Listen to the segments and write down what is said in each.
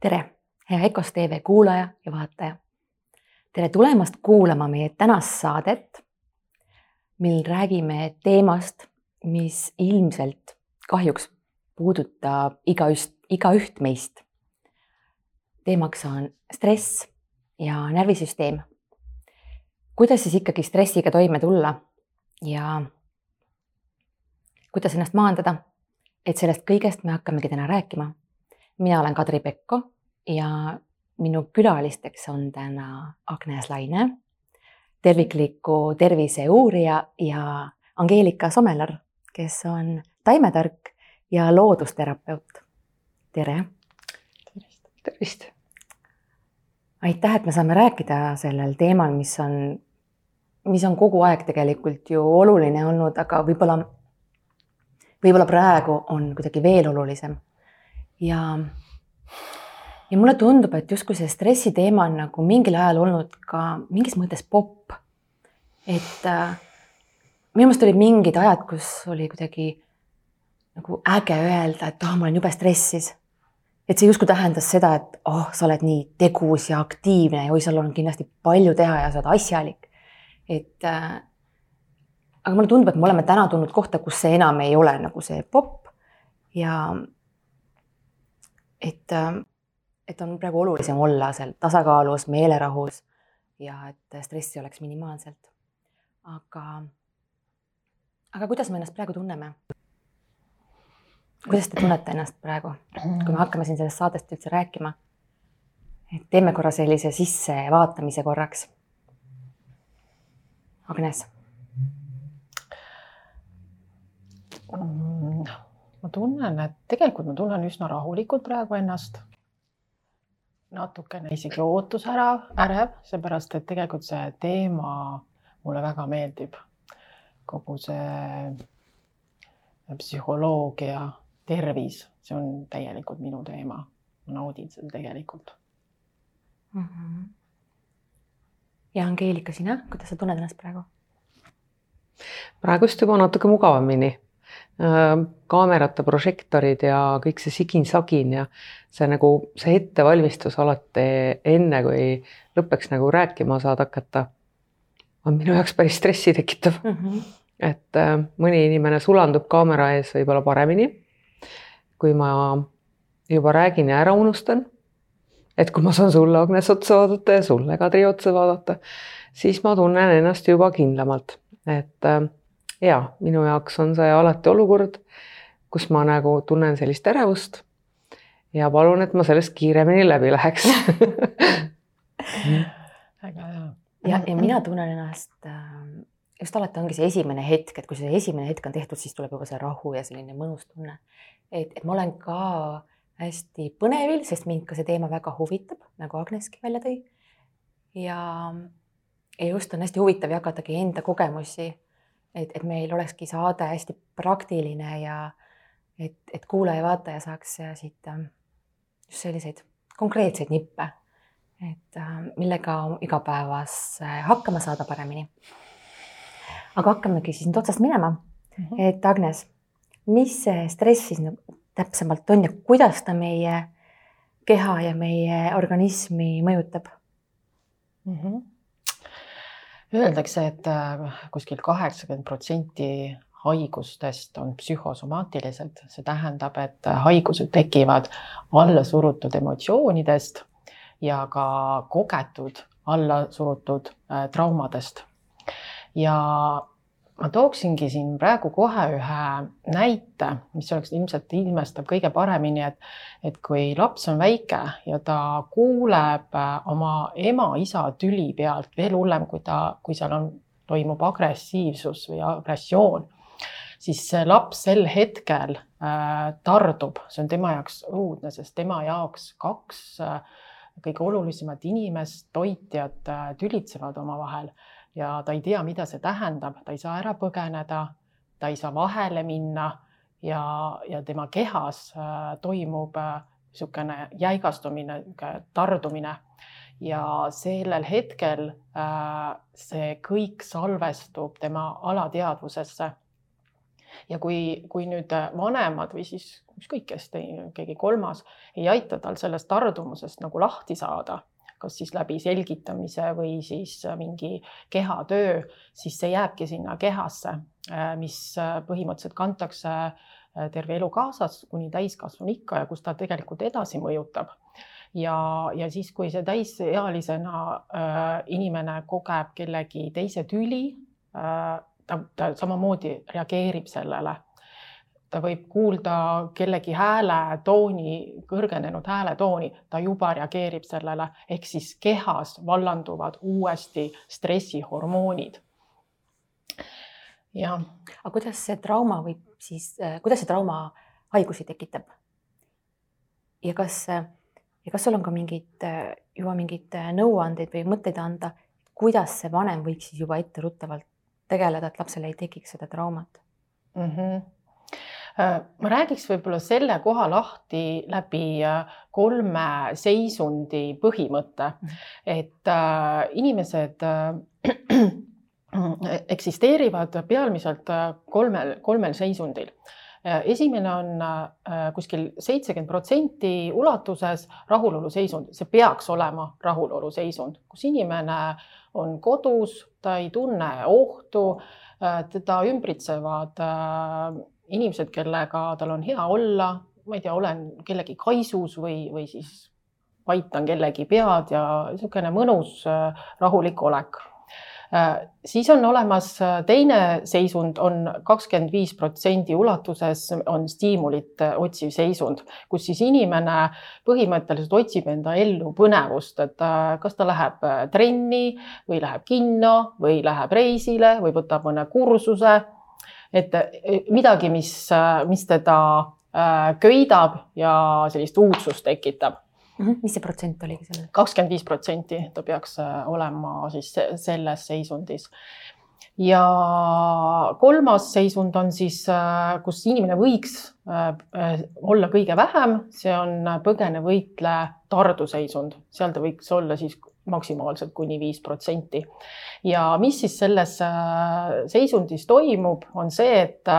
tere, hea EKOS tv kuulaja ja vaataja. tere tulemast kuulama meie tänast saadet, mil räägime teemast, mis ilmselt kahjuks puudutab igaüht, igaüht meist. teemaks on stress ja närvisüsteem. kuidas siis ikkagi stressiga toime tulla ja kuidas ennast maandada, et sellest kõigest me hakkamegi täna rääkima mina olen Kadri Pekko ja minu külalisteks on täna Agnes Laine, tervikliku tervise uurija ja Angeelika Somelar, kes on taimetark ja loodusterapeut. tere. tervist. tervist. aitäh, et me saame rääkida sellel teemal, mis on, mis on kogu aeg tegelikult ju oluline olnud, aga võib-olla, võib-olla praegu on kuidagi veel olulisem ja, ja mulle tundub, et justkui see stressi teema on nagu mingil ajal olnud ka mingis mõttes popp. et äh, minu meelest olid mingid ajad, kus oli kuidagi nagu äge öelda, et oh, ma olen jube stressis. et see justkui tähendas seda, et oh, sa oled nii tegus ja aktiivne ja oi, sul on kindlasti palju teha ja sa oled asjalik. et äh, aga mulle tundub, et me oleme täna tulnud kohta, kus see enam ei ole nagu see popp ja et, ähm, et on praegu olulisem olla seal tasakaalus, meelerahus ja et stressi oleks minimaalselt. aga, aga kuidas me ennast praegu tunneme? kuidas te tunnete ennast praegu, kui me hakkame siin sellest saatest üldse rääkima? et teeme korra sellise sissevaatamise korraks. Agnes mm, ma tunnen, et tegelikult ma tunnen üsna rahulikult praegu ennast. natukene isegi ootusärav, ärev, seepärast et tegelikult see teema mulle väga meeldib. kogu see psühholoogia, tervis, see on täielikult minu teema. ma naudin seda tegelikult mm. -hmm. ja Angeelika, sina, kuidas sa tunned ennast praegu? praegust juba natuke mugavamini kaamerate prožektorid ja kõik see sigin-sagin ja see nagu see ettevalmistus alati enne, kui lõppeks nagu rääkima saad hakata, on minu jaoks päris stressi tekitav mm. -hmm. et äh, mõni inimene sulandub kaamera ees võib-olla paremini. kui ma juba räägin ja ära unustan, et kui ma saan sulle, Agnes, otsa vaadata ja sulle, Kadri, otsa vaadata, siis ma tunnen ennast juba kindlamalt, et äh, ja minu jaoks on see alati olukord, kus ma nagu tunnen sellist ärevust ja palun, et ma sellest kiiremini läbi läheks väga hea. ja, ja mina tunnen ennast ähm, just alati ongi see esimene hetk, et kui see esimene hetk on tehtud, siis tuleb juba see rahu ja selline mõnus tunne. et, et ma olen ka hästi põnevil, sest mind ka see teema väga huvitab, nagu Agneski välja tõi. ja, ja just on hästi huvitav jagadagi enda kogemusi et, et meil olekski saade hästi praktiline ja et, et kuulaja-vaataja saaks siit ähm, just selliseid konkreetseid nippe, et ähm, millega igapäevas äh, hakkama saada paremini. aga hakkamegi siis nüüd otsast minema mm. -hmm. et Agnes, mis see stress siis täpsemalt on ja kuidas ta meie keha ja meie organismi mõjutab mm? -hmm Öeldakse, et äh, kuskil kaheksakümmend protsenti haigustest on psühhosomaatilised, see tähendab, et äh, haigused tekivad allasurutud emotsioonidest ja ka kogetud allasurutud äh, traumadest. ja ma tooksingi siin praegu kohe ühe näite, mis oleks ilmselt ilmestab kõige paremini, et, et kui laps on väike ja ta kuuleb äh, oma ema-isa tüli pealt veel hullem, kui ta, kui seal on, toimub agressiivsus või agressioon, siis see laps sel hetkel äh, tardub, see on tema jaoks õudne, sest tema jaoks kaks äh, kõige olulisemat inimest, toitjat äh, tülitsevad omavahel ja ta ei tea, mida see tähendab, ta ei saa ära põgeneda, ta ei saa vahele minna. Ja, ja tema kehas äh, toimub niisugune äh, jäigastumine, tardumine. Ja sellel hetkel äh, see kõik salvestub tema alateadvusesse. ja kui, kui nüüd vanemad või siis ükskõik kes, keegi kolmas ei aita tal sellest tardumusest nagu lahti saada, kas siis läbi selgitamise või siis mingi kehatöö, siis see jääbki sinna kehasse, mis põhimõtteliselt kantakse terve elu kaasas kuni täiskasvanuikka ja kus ta tegelikult edasi mõjutab ja, ja siis, kui see täisealisena äh, inimene kogeb kellegi teise tüli äh,, ta, ta samamoodi reageerib sellele. Ta võib kuulda kellegi hääletooni, kõrgenenud hääletooni, ta juba reageerib sellele, ehk siis kehas vallanduvad uuesti stressihormoonid. jah. aga kuidas see trauma võib siis, äh, kuidas see trauma haigusi tekitab? ja kas ja kas sul on ka mingeid juba mingeid nõuandeid või mõtteid anda, kuidas see vanem võiks siis juba etteruttavalt tegeleda, et lapsel ei tekiks seda traumat mm? -hmm ma räägiks võib-olla selle koha lahti läbi äh, kolme seisundi põhimõtte, mhm. et äh, inimesed äh, eksisteerivad pealmiselt kolmel, kolmel seisundil. Esimene on kuskil seitsekümmend protsenti ulatuses rahuloluseisund, see peaks olema rahuloluseisund, kus inimene on kodus, ta ei tunne ohtu, äh, teda ümbritsevad äh, inimesed, kellega tal on hea olla, ma ei tea, olen kellegi kaisus või, või siis paitan kellegi pead ja niisugune mõnus äh, rahulik olek Äh, siis on olemas äh, teine seisund on kakskümmend viis protsendi ulatuses on stiimulit otsiv seisund, kus siis inimene põhimõtteliselt otsib enda ellu põnevust, et kas ta läheb trenni või läheb kinno või läheb reisile või võtab mõne kursuse. Et midagi, mis, mis teda köidab ja sellist uudsust tekitab. -hmm. mis see protsent oligi sellel? kakskümmend viis protsenti ta peaks äh, olema siis selles seisundis. ja kolmas seisund on siis, äh, kus inimene võiks äh, olla kõige vähem, see on põgene-võitle tarduseisund, seal ta võiks olla siis maksimaalselt kuni viis protsenti. ja mis siis selles seisundis toimub, on see, et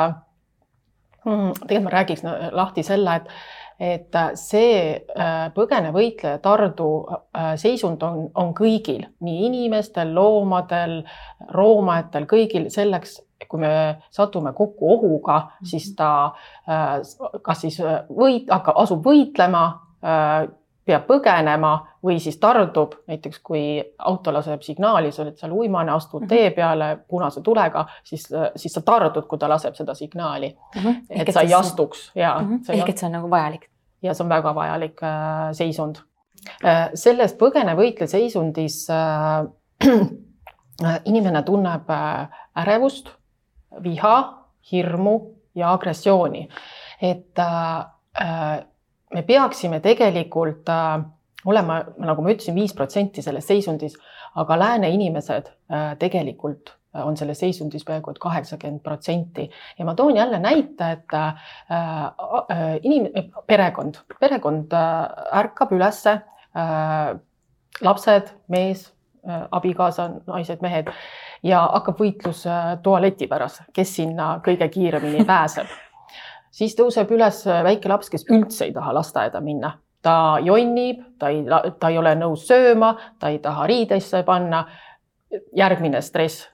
mm, tegelikult ma räägiks lahti selle, et et äh, see äh, põgene-võitleja tardu äh, seisund on, on kõigil, nii inimestel, loomadel, roomajatel, kõigil selleks, kui me satume kokku ohuga, siis ta kas siis võit-, hakkab, asub võitlema, peab põgenema või siis tardub, näiteks kui auto laseb signaali, sa oled seal uimane, astud mhm. tee peale punase tulega, siis, siis sa tardud, kui ta laseb seda signaali mm. -hmm. et sa ei astuks ja mm. -hmm. ehk et see on nagu vajalik. ja see on väga vajalik äh, seisund äh,. selles põgene-võitle seisundis äh, äh, inimene tunneb äh, ärevust, viha, hirmu ja agressiooni. et äh, äh me peaksime tegelikult äh, olema, nagu ma ütlesin, viis protsenti selles seisundis, aga lääne inimesed äh, tegelikult äh, on selles seisundis peaaegu et kaheksakümmend protsenti. Ja ma toon jälle näite, et inim-, perekond, perekond ärkab ülesse lapsed, mees abikaasa, naised, mehed ja hakkab võitlus tualeti pärast, kes sinna kõige kiiremini pääseb siis tõuseb üles väike laps, kes üldse ei taha lasteaeda minna, ta jonnib, ta ei, ta ei ole nõus sööma, ta ei taha riidesse panna. järgmine stress,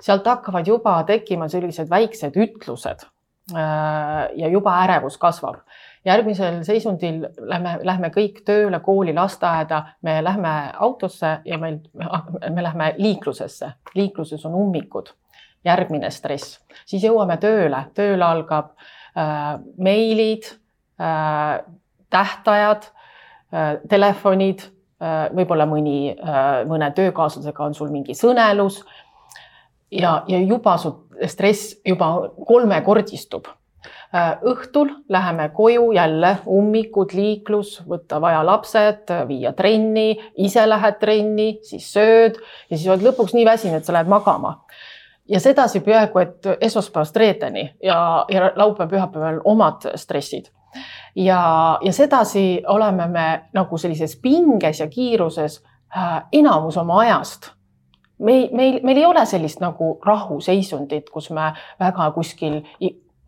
sealt hakkavad juba tekkima sellised väiksed ütlused. Äh, ja juba ärevus kasvab. järgmisel seisundil lähme, lähme kõik tööle, kooli, lasteaeda, me lähme autosse ja meil, me lähme liiklusesse, liikluses on ummikud järgmine stress, siis jõuame tööle, tööle algab äh, Äh, meilid, äh, tähtajad, äh, telefonid, võib-olla mõni, mõne töökaaslasega on sul mingi sõnelus. ja, ja juba su stress juba kolmekordistub õhtul läheme koju jälle ummikud, liiklus, võtta vaja lapsed, viia trenni, ise lähed trenni, siis sööd ja siis oled lõpuks nii väsinud, et sa lähed magama ja sedasi peaaegu et esmaspäevast reedeni ja, ja laupäev-pühapäeval omad stressid. ja, ja sedasi oleme me nagu sellises pinges ja kiiruses äh, enamus oma ajast meil, meil, meil ei ole sellist nagu rahuseisundit, kus me väga kuskil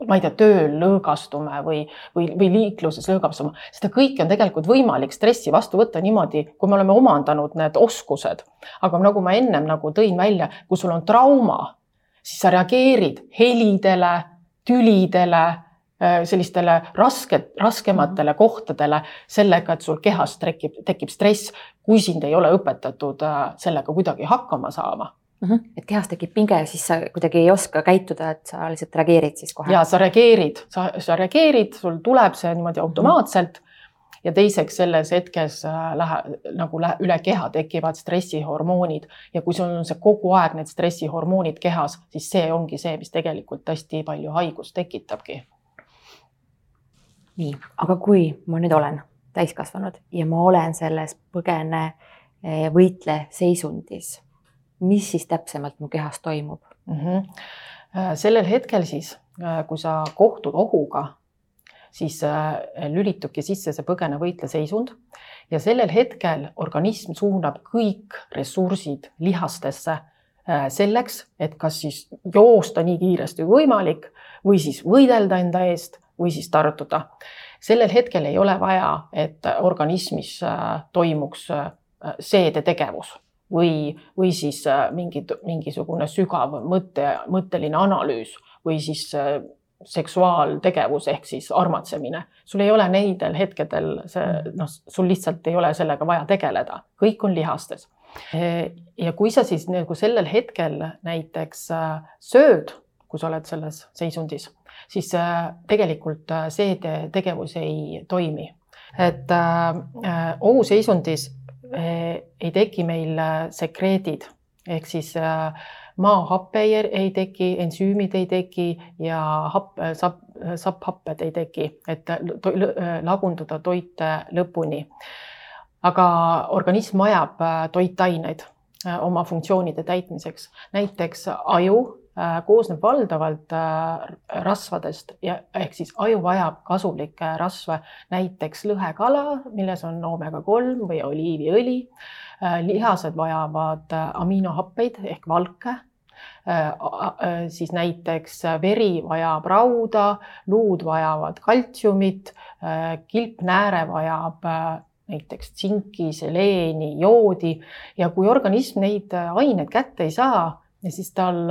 ma ei tea, tööl lõõgastume või, või, või liikluses lõõgastume, seda kõike on tegelikult võimalik stressi vastu võtta niimoodi, kui me oleme omandanud need oskused. aga nagu ma ennem nagu tõin välja, kui sul on trauma, siis sa reageerid helidele, tülidele, äh, sellistele rasket, raskematele kohtadele sellega, et sul kehas tekib, tekib stress, kui sind ei ole õpetatud äh, sellega kuidagi hakkama saama mm. -hmm. et kehas tekib pinge ja siis sa kuidagi ei oska käituda, et sa lihtsalt reageerid siis kohe. ja sa reageerid, sa, sa reageerid, sul tuleb see niimoodi automaatselt mm. -hmm. Ja teiseks selles hetkes äh, lähe nagu lähe, üle keha tekivad stressihormoonid ja kui sul on see kogu aeg need stressihormoonid kehas, siis see ongi see, mis tegelikult hästi palju haigust tekitabki. nii, aga kui ma nüüd olen täiskasvanud ja ma olen selles põgene eh, võitle seisundis mis siis täpsemalt mu kehas toimub mm? -hmm. sellel hetkel siis, äh, kui sa kohtud ohuga, siis äh, lülitubki sisse see põgene-võitle-seisund ja sellel hetkel organism suunab kõik ressursid lihastesse selleks, et kas siis joosta nii kiiresti kui võimalik või siis võidelda enda eest või siis tartuda. sellel hetkel ei ole vaja, et organismis toimuks seedetegevus või, või siis äh, mingi, mingisugune sügav mõtte, mõtteline analüüs või siis äh, seksuaaltegevus ehk siis armatsemine. sul ei ole neidel hetkedel see mm. noh, sul lihtsalt ei ole sellega vaja tegeleda, kõik on lihastes. ja kui sa siis nagu sellel hetkel näiteks äh, sööd, kui sa oled selles seisundis, siis tegelikult see tegevus ei toimi. et äh, ohuseisundis ei teki meil äh, sekreedid ehk siis äh, maahappe ei, teki, ensüümid ei teki ja happ, äh, sapp, sapphapped ei teki, et to, lagunduda toite lõpuni. aga organism vajab toitaineid oma funktsioonide täitmiseks, näiteks aju Äh, koosneb valdavalt äh, rasvadest ja ehk siis aju vajab kasulikke rasve, näiteks lõhekala, milles on oomega kolm või oliiviõli. Äh, lihased vajavad aminohappeid ehk valke. Siis näiteks veri vajab rauda, luud vajavad kaltsiumit, kilpnääre vajab näiteks tsinki, seleeni, joodi. Ja kui organism neid aineid kätte ei saa, siis tal,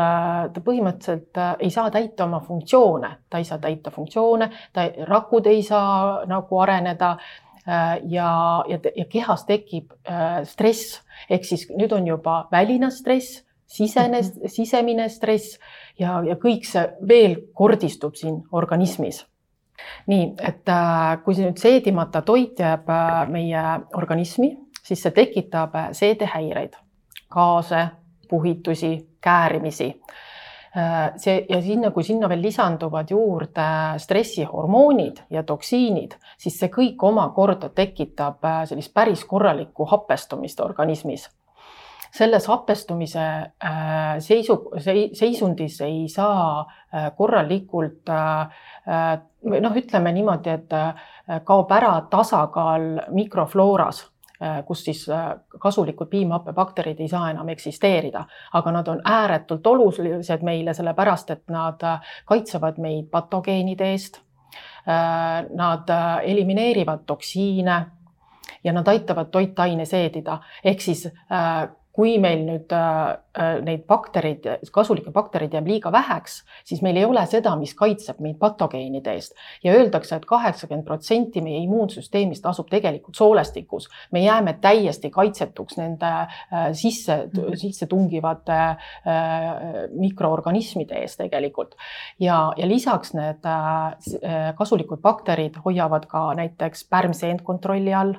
ta põhimõtteliselt äh, ei saa täita oma funktsioone, ta ei saa täita funktsioone, ta, rakud ei saa nagu areneda. äh, ja, ja, ja kehas tekib äh, stress. Ehk siis nüüd on juba väline stress, sisene, mhm. sisemine stress ja, ja kõik see veel kordistub siin organismis. Nii et kui see nüüd seedimata toit jääb meie organismi, siis see tekitab seedehäireid, gaase, puhitusi, käärimisi. äh, see ja sinna, kui sinna veel lisanduvad juurde stressihormoonid ja toksiinid, siis see kõik omakorda tekitab äh, sellist päris korralikku hapestumist organismis. selles hapestumise äh, seisu, seisundis ei saa korralikult noh, ütleme niimoodi, et kaob ära tasakaal mikroflooras Äh, kus siis äh, kasulikud piimhappebakterid ei saa enam eksisteerida, aga nad on ääretult olulised meile, sellepärast et nad äh, kaitsevad meid patogeenide eest. Nad elimineerivad toksiine ja nad aitavad toitaine seedida, ehk siis kui meil nüüd äh, äh, neid baktereid, kasulikke baktereid jääb liiga väheks, siis meil ei ole seda, mis kaitseb meid patogeenide eest. Ja öeldakse et, et kaheksakümmend protsenti meie immuunsüsteemist asub tegelikult soolestikus. me jääme täiesti kaitsetuks nende äh, sisse, sisse tungivate mikroorganismide eest tegelikult. Ja, ja lisaks need kasulikud bakterid hoiavad ka näiteks pärmseent kontrolli all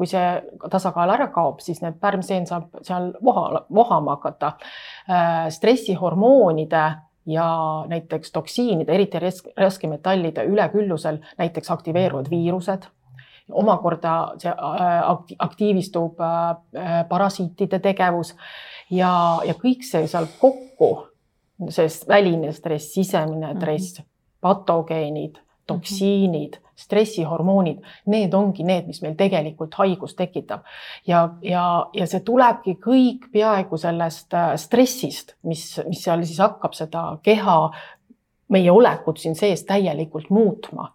kui see tasakaal ära kaob, siis need pärmseen saab seal voha, vohama hakata. Äh, stressihormoonide ja näiteks toksiinide, eriti raskemetallide üleküllusel näiteks aktiveeruvad viirused omakorda see äh, aktiivistub äh, parasiitide tegevus ja, ja kõik see seal kokku, see väline stress, sisemine stress mm, -hmm. patogeenid, toksiinid mm, -hmm stressihormoonid, need ongi need, mis meil tegelikult haigust tekitab. ja, ja, ja see tulebki kõik peaaegu sellest äh, stressist, mis, mis seal siis hakkab seda keha meie olekut siin sees täielikult muutma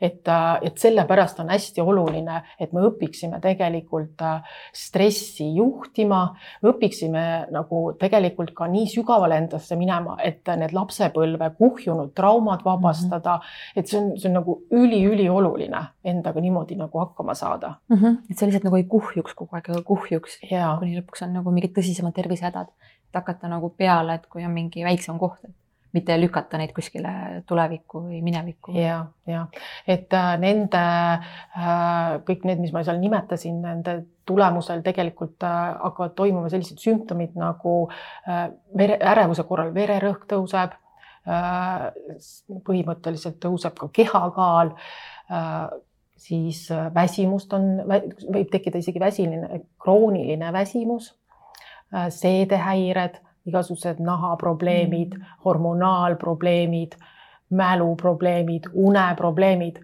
et, et sellepärast on hästi oluline, et me õpiksime tegelikult äh, stressi juhtima, õpiksime nagu tegelikult ka nii sügavale endasse minema, et need lapsepõlve kuhjunud traumad vabastada mm. -hmm. et see on, see on nagu üliülioluline endaga niimoodi nagu hakkama saada mm. -hmm. et see lihtsalt nagu ei kuhjuks kogu aeg, aga kuhjuks, kuni lõpuks on nagu mingid tõsisemad tervisehädad, et hakata nagu peale, et kui on mingi väiksem koht, et mitte lükata neid kuskile tulevikku või minevikku. ja, ja et äh, nende äh, kõik need, mis ma seal nimetasin, nende tulemusel tegelikult äh, hakkavad toimuma sellised sümptomid nagu vere, ärevuse korral vererõhk tõuseb. põhimõtteliselt tõuseb ka kehakaal siis väsimust on, võib tekkida isegi väsiline, krooniline väsimus, seedehäired igasugused nahaprobleemid mm., hormonaalprobleemid, mäluprobleemid, uneprobleemid,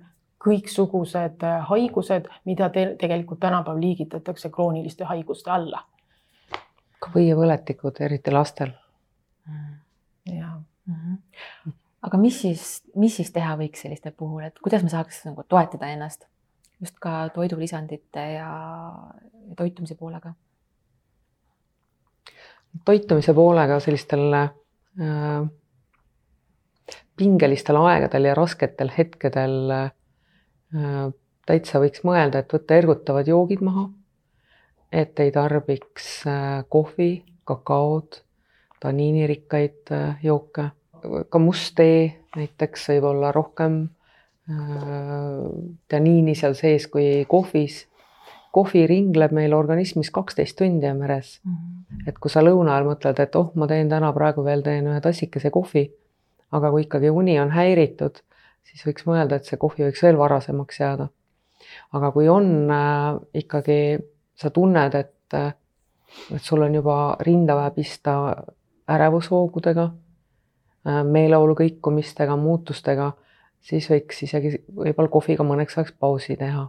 kõiksugused äh, haigused, mida te tegelikult tänapäeval liigitatakse krooniliste haiguste alla. ka võiepõletikud, eriti lastel. ja mm. -hmm. aga mis siis, mis siis teha võiks selliste puhul, et kuidas me saaks nagu toetada ennast just ka toidulisandite ja, ja toitumise poolega toitumise poolega sellistel äh, pingelistel aegadel ja rasketel hetkedel äh, täitsa võiks mõelda, et võtta ergutavad joogid maha. et ei tarbiks äh, kohvi, kakaod, taniinirikkaid äh, jooke, ka must tee näiteks võib olla rohkem äh, taniini seal sees kui kohvis kohvi ringleb meil organismis kaksteist tundi on meres mm. -hmm. Et kui sa lõuna ajal mõtled, et oh, ma teen täna praegu veel teen ühe tassikese kohvi, aga kui ikkagi uni on häiritud, siis võiks mõelda, et see kohvi võiks veel varasemaks jääda. aga kui on äh, ikkagi, sa tunned, et, äh, et sul on juba rinda vaja pista ärevushoogudega äh,, meeleolu kõikumistega, muutustega, siis võiks isegi võib-olla kohviga mõneks ajaks pausi teha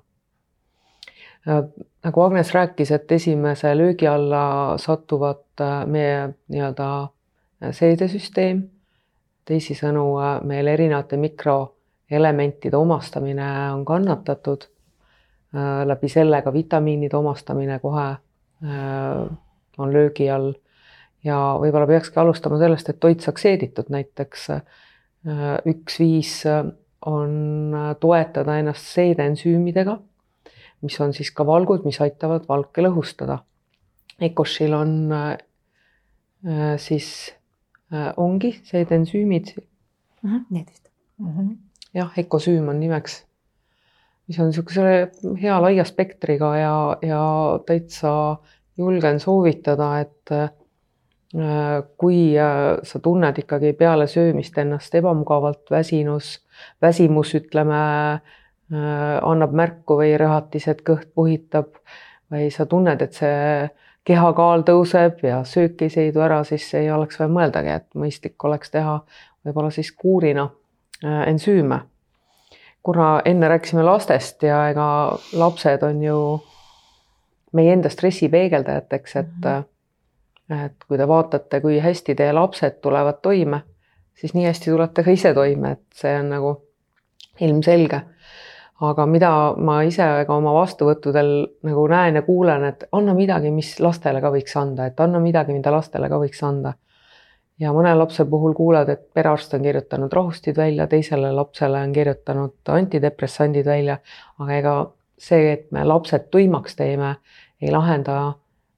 nagu Agnes rääkis, et esimese löögi alla satuvad äh, meie nii-öelda äh, seedesüsteem, teisisõnu äh, meil erinevate mikroelementide omastamine on kannatatud, läbi selle ka vitamiinide omastamine kohe on löögi all. Ja võib-olla peakski alustama sellest, et toit saaks seeditud, näiteks üks viis on toetada ennast seedensüümidega mis on siis ka valgud, mis aitavad valke lõhustada. Ecoshil on äh, siis äh, ongi seedensüümid mm. -hmm, need vist mm. -hmm. jah, Ecosüüm on nimeks, mis on niisuguse hea laia spektriga ja, ja täitsa julgen soovitada, et äh, kui äh, sa tunned ikkagi peale söömist ennast ebamugavalt väsinus, väsimus, ütleme Äh, annab märku või rõhatised kõht puhitab või sa tunned, et see kehakaal tõuseb ja söök ei seidu ära, siis ei oleks vaja mõeldagi, et mõistlik oleks teha võib-olla siis kuurina äh, ensüüme. kuna enne rääkisime lastest ja ega lapsed on ju meie enda stressi peegeldajateks, et mm -hmm. et kui te vaatate, kui hästi teie lapsed tulevad toime, siis nii hästi tulete ka ise toime, et see on nagu ilmselge aga mida ma ise ka oma vastuvõttudel nagu näen ja kuulen, et anna midagi, mis lastele ka võiks anda, et anna midagi, mida lastele ka võiks anda. ja mõne lapse puhul kuuled, et perearst on kirjutanud rohustid välja, teisele lapsele on kirjutanud antidepressandid välja, aga ega see, et me lapsed tuimaks teeme, ei lahenda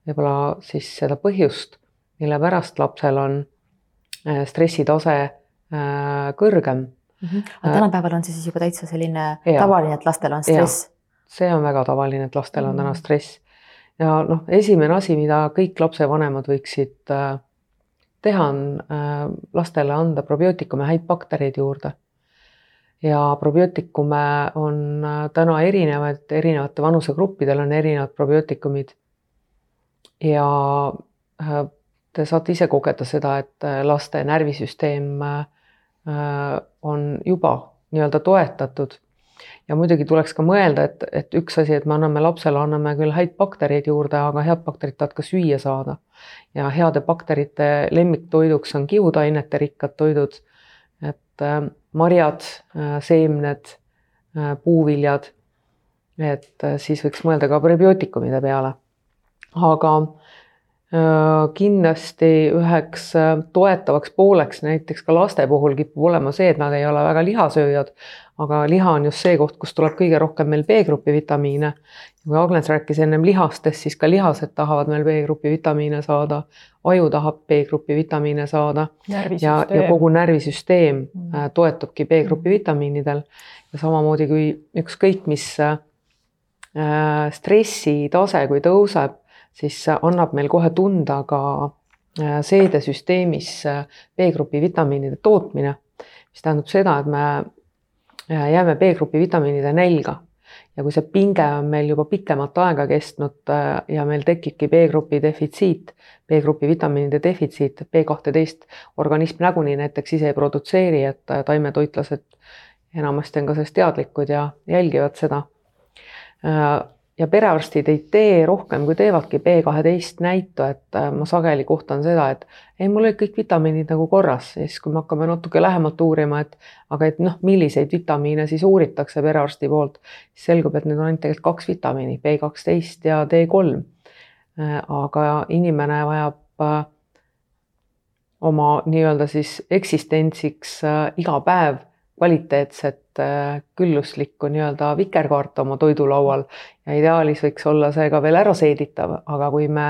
võib-olla siis seda põhjust, mille pärast lapsel on äh, stressitase äh, kõrgem mm. -hmm. aga tänapäeval on see siis juba täitsa selline ja. tavaline, et lastel on stress? see on väga tavaline, et lastel on mm täna stress. ja noh, esimene asi, mida kõik lapsevanemad võiksid äh, teha, on äh, lastele anda probiootikume, häid baktereid juurde. ja probiootikume on äh, täna erinevaid, erinevate vanusegruppidel on erinevad probiootikumid. ja te saate ise kogeda seda, et laste närvisüsteem äh, Äh, on juba nii-öelda toetatud. ja muidugi tuleks ka mõelda, et, et üks asi, et me anname lapsele, anname küll häid baktereid juurde, aga head bakterid tahavad ka süüa saada. ja heade bakterite lemmiktoiduks on kihudainete rikkad toidud. et äh, marjad, seemned, puuviljad. et siis võiks mõelda ka prebiootikumide peale. aga kindlasti üheks toetavaks pooleks näiteks ka laste puhul kipub olema see, et nad ei ole väga lihasööjad, aga liha on just see koht, kust tuleb kõige rohkem meil B-grupi vitamiine. kui Agnes rääkis ennem lihastest, siis ka lihased tahavad meil B-grupi vitamiine saada, aju tahab B-grupi vitamiine saada ja, ja kogu närvisüsteem mm. Äh, toetubki B-grupi vitamiinidel ja samamoodi kui ükskõik mis äh, stressitase, kui tõuseb, siis annab meil kohe tunda ka äh, seedesüsteemis äh, B-grupi vitamiinide tootmine, mis tähendab seda, et me jääme B-grupi vitamiinide nälga. Ja kui see pinge on meil juba pikemat aega kestnud äh, ja meil tekibki B-grupi defitsiit, B-grupi vitamiinide defitsiit, B12 organism nagunii näiteks ise ei produtseeri, et äh, taimetoitlased enamasti on ka sellest teadlikud ja jälgivad seda. Äh, ja perearstid ei tee rohkem, kui teevadki B12 näitu, et äh, ma sageli kohtan seda, et ei, mul olid kõik vitamiinid nagu korras, siis kui me hakkame natuke lähemalt uurima, et aga et noh, milliseid vitamiine siis uuritakse perearsti poolt, siis selgub, et need on ainult tegelikult kaks vitamiini, B12 ja D3. Äh, aga inimene vajab äh, oma nii-öelda siis eksistentsiks iga päev kvaliteetset külluslikku nii-öelda vikerkaart oma toidulaual ja ideaalis võiks olla see ka veel ära seeditav, aga kui me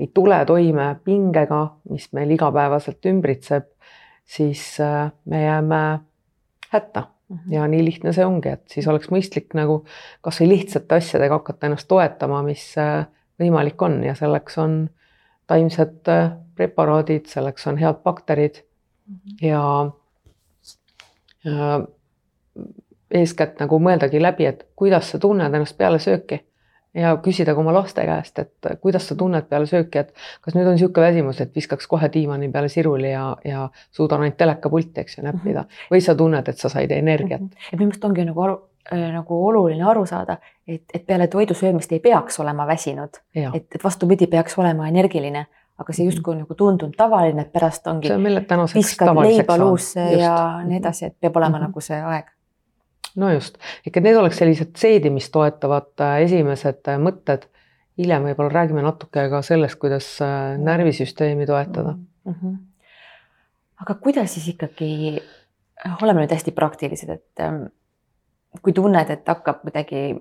ei tule toime pingega, mis meil igapäevaselt ümbritseb, siis äh, me jääme hätta mhm. ja nii lihtne see ongi, et siis oleks mõistlik nagu kasvõi lihtsate asjadega hakata ennast toetama, mis äh, võimalik on ja selleks on taimsed preparaadid, selleks on head bakterid mhm. ja eeskätt nagu mõeldagi läbi, et kuidas sa tunned ennast peale sööki ja küsida ka oma laste käest, et kuidas sa tunned peale sööki, et kas nüüd on niisugune väsimus, et viskaks kohe diivani peale siruli ja, ja suudan ainult telekapulti, eks ju, näppida -hmm. või sa tunned, et sa said energiat. -hmm. et minu meelest ongi nagu aru, äh, nagu oluline aru saada, et, et peale toidu söömist ei peaks olema väsinud, et, et vastupidi, peaks olema energiline aga see justkui nagu tundunud tavaline, et pärast ongi. see on meile tänaseks viskad leiba luusse ja nii edasi, et peab olema mm -hmm. nagu see aeg. No just, ikka need oleks sellised seedimist toetavad äh, esimesed äh, mõtted. hiljem võib-olla räägime natuke ka sellest, kuidas äh, närvisüsteemi toetada mm. -hmm. aga kuidas siis ikkagi, oleme nüüd hästi praktilised, et ähm, kui tunned, et hakkab kuidagi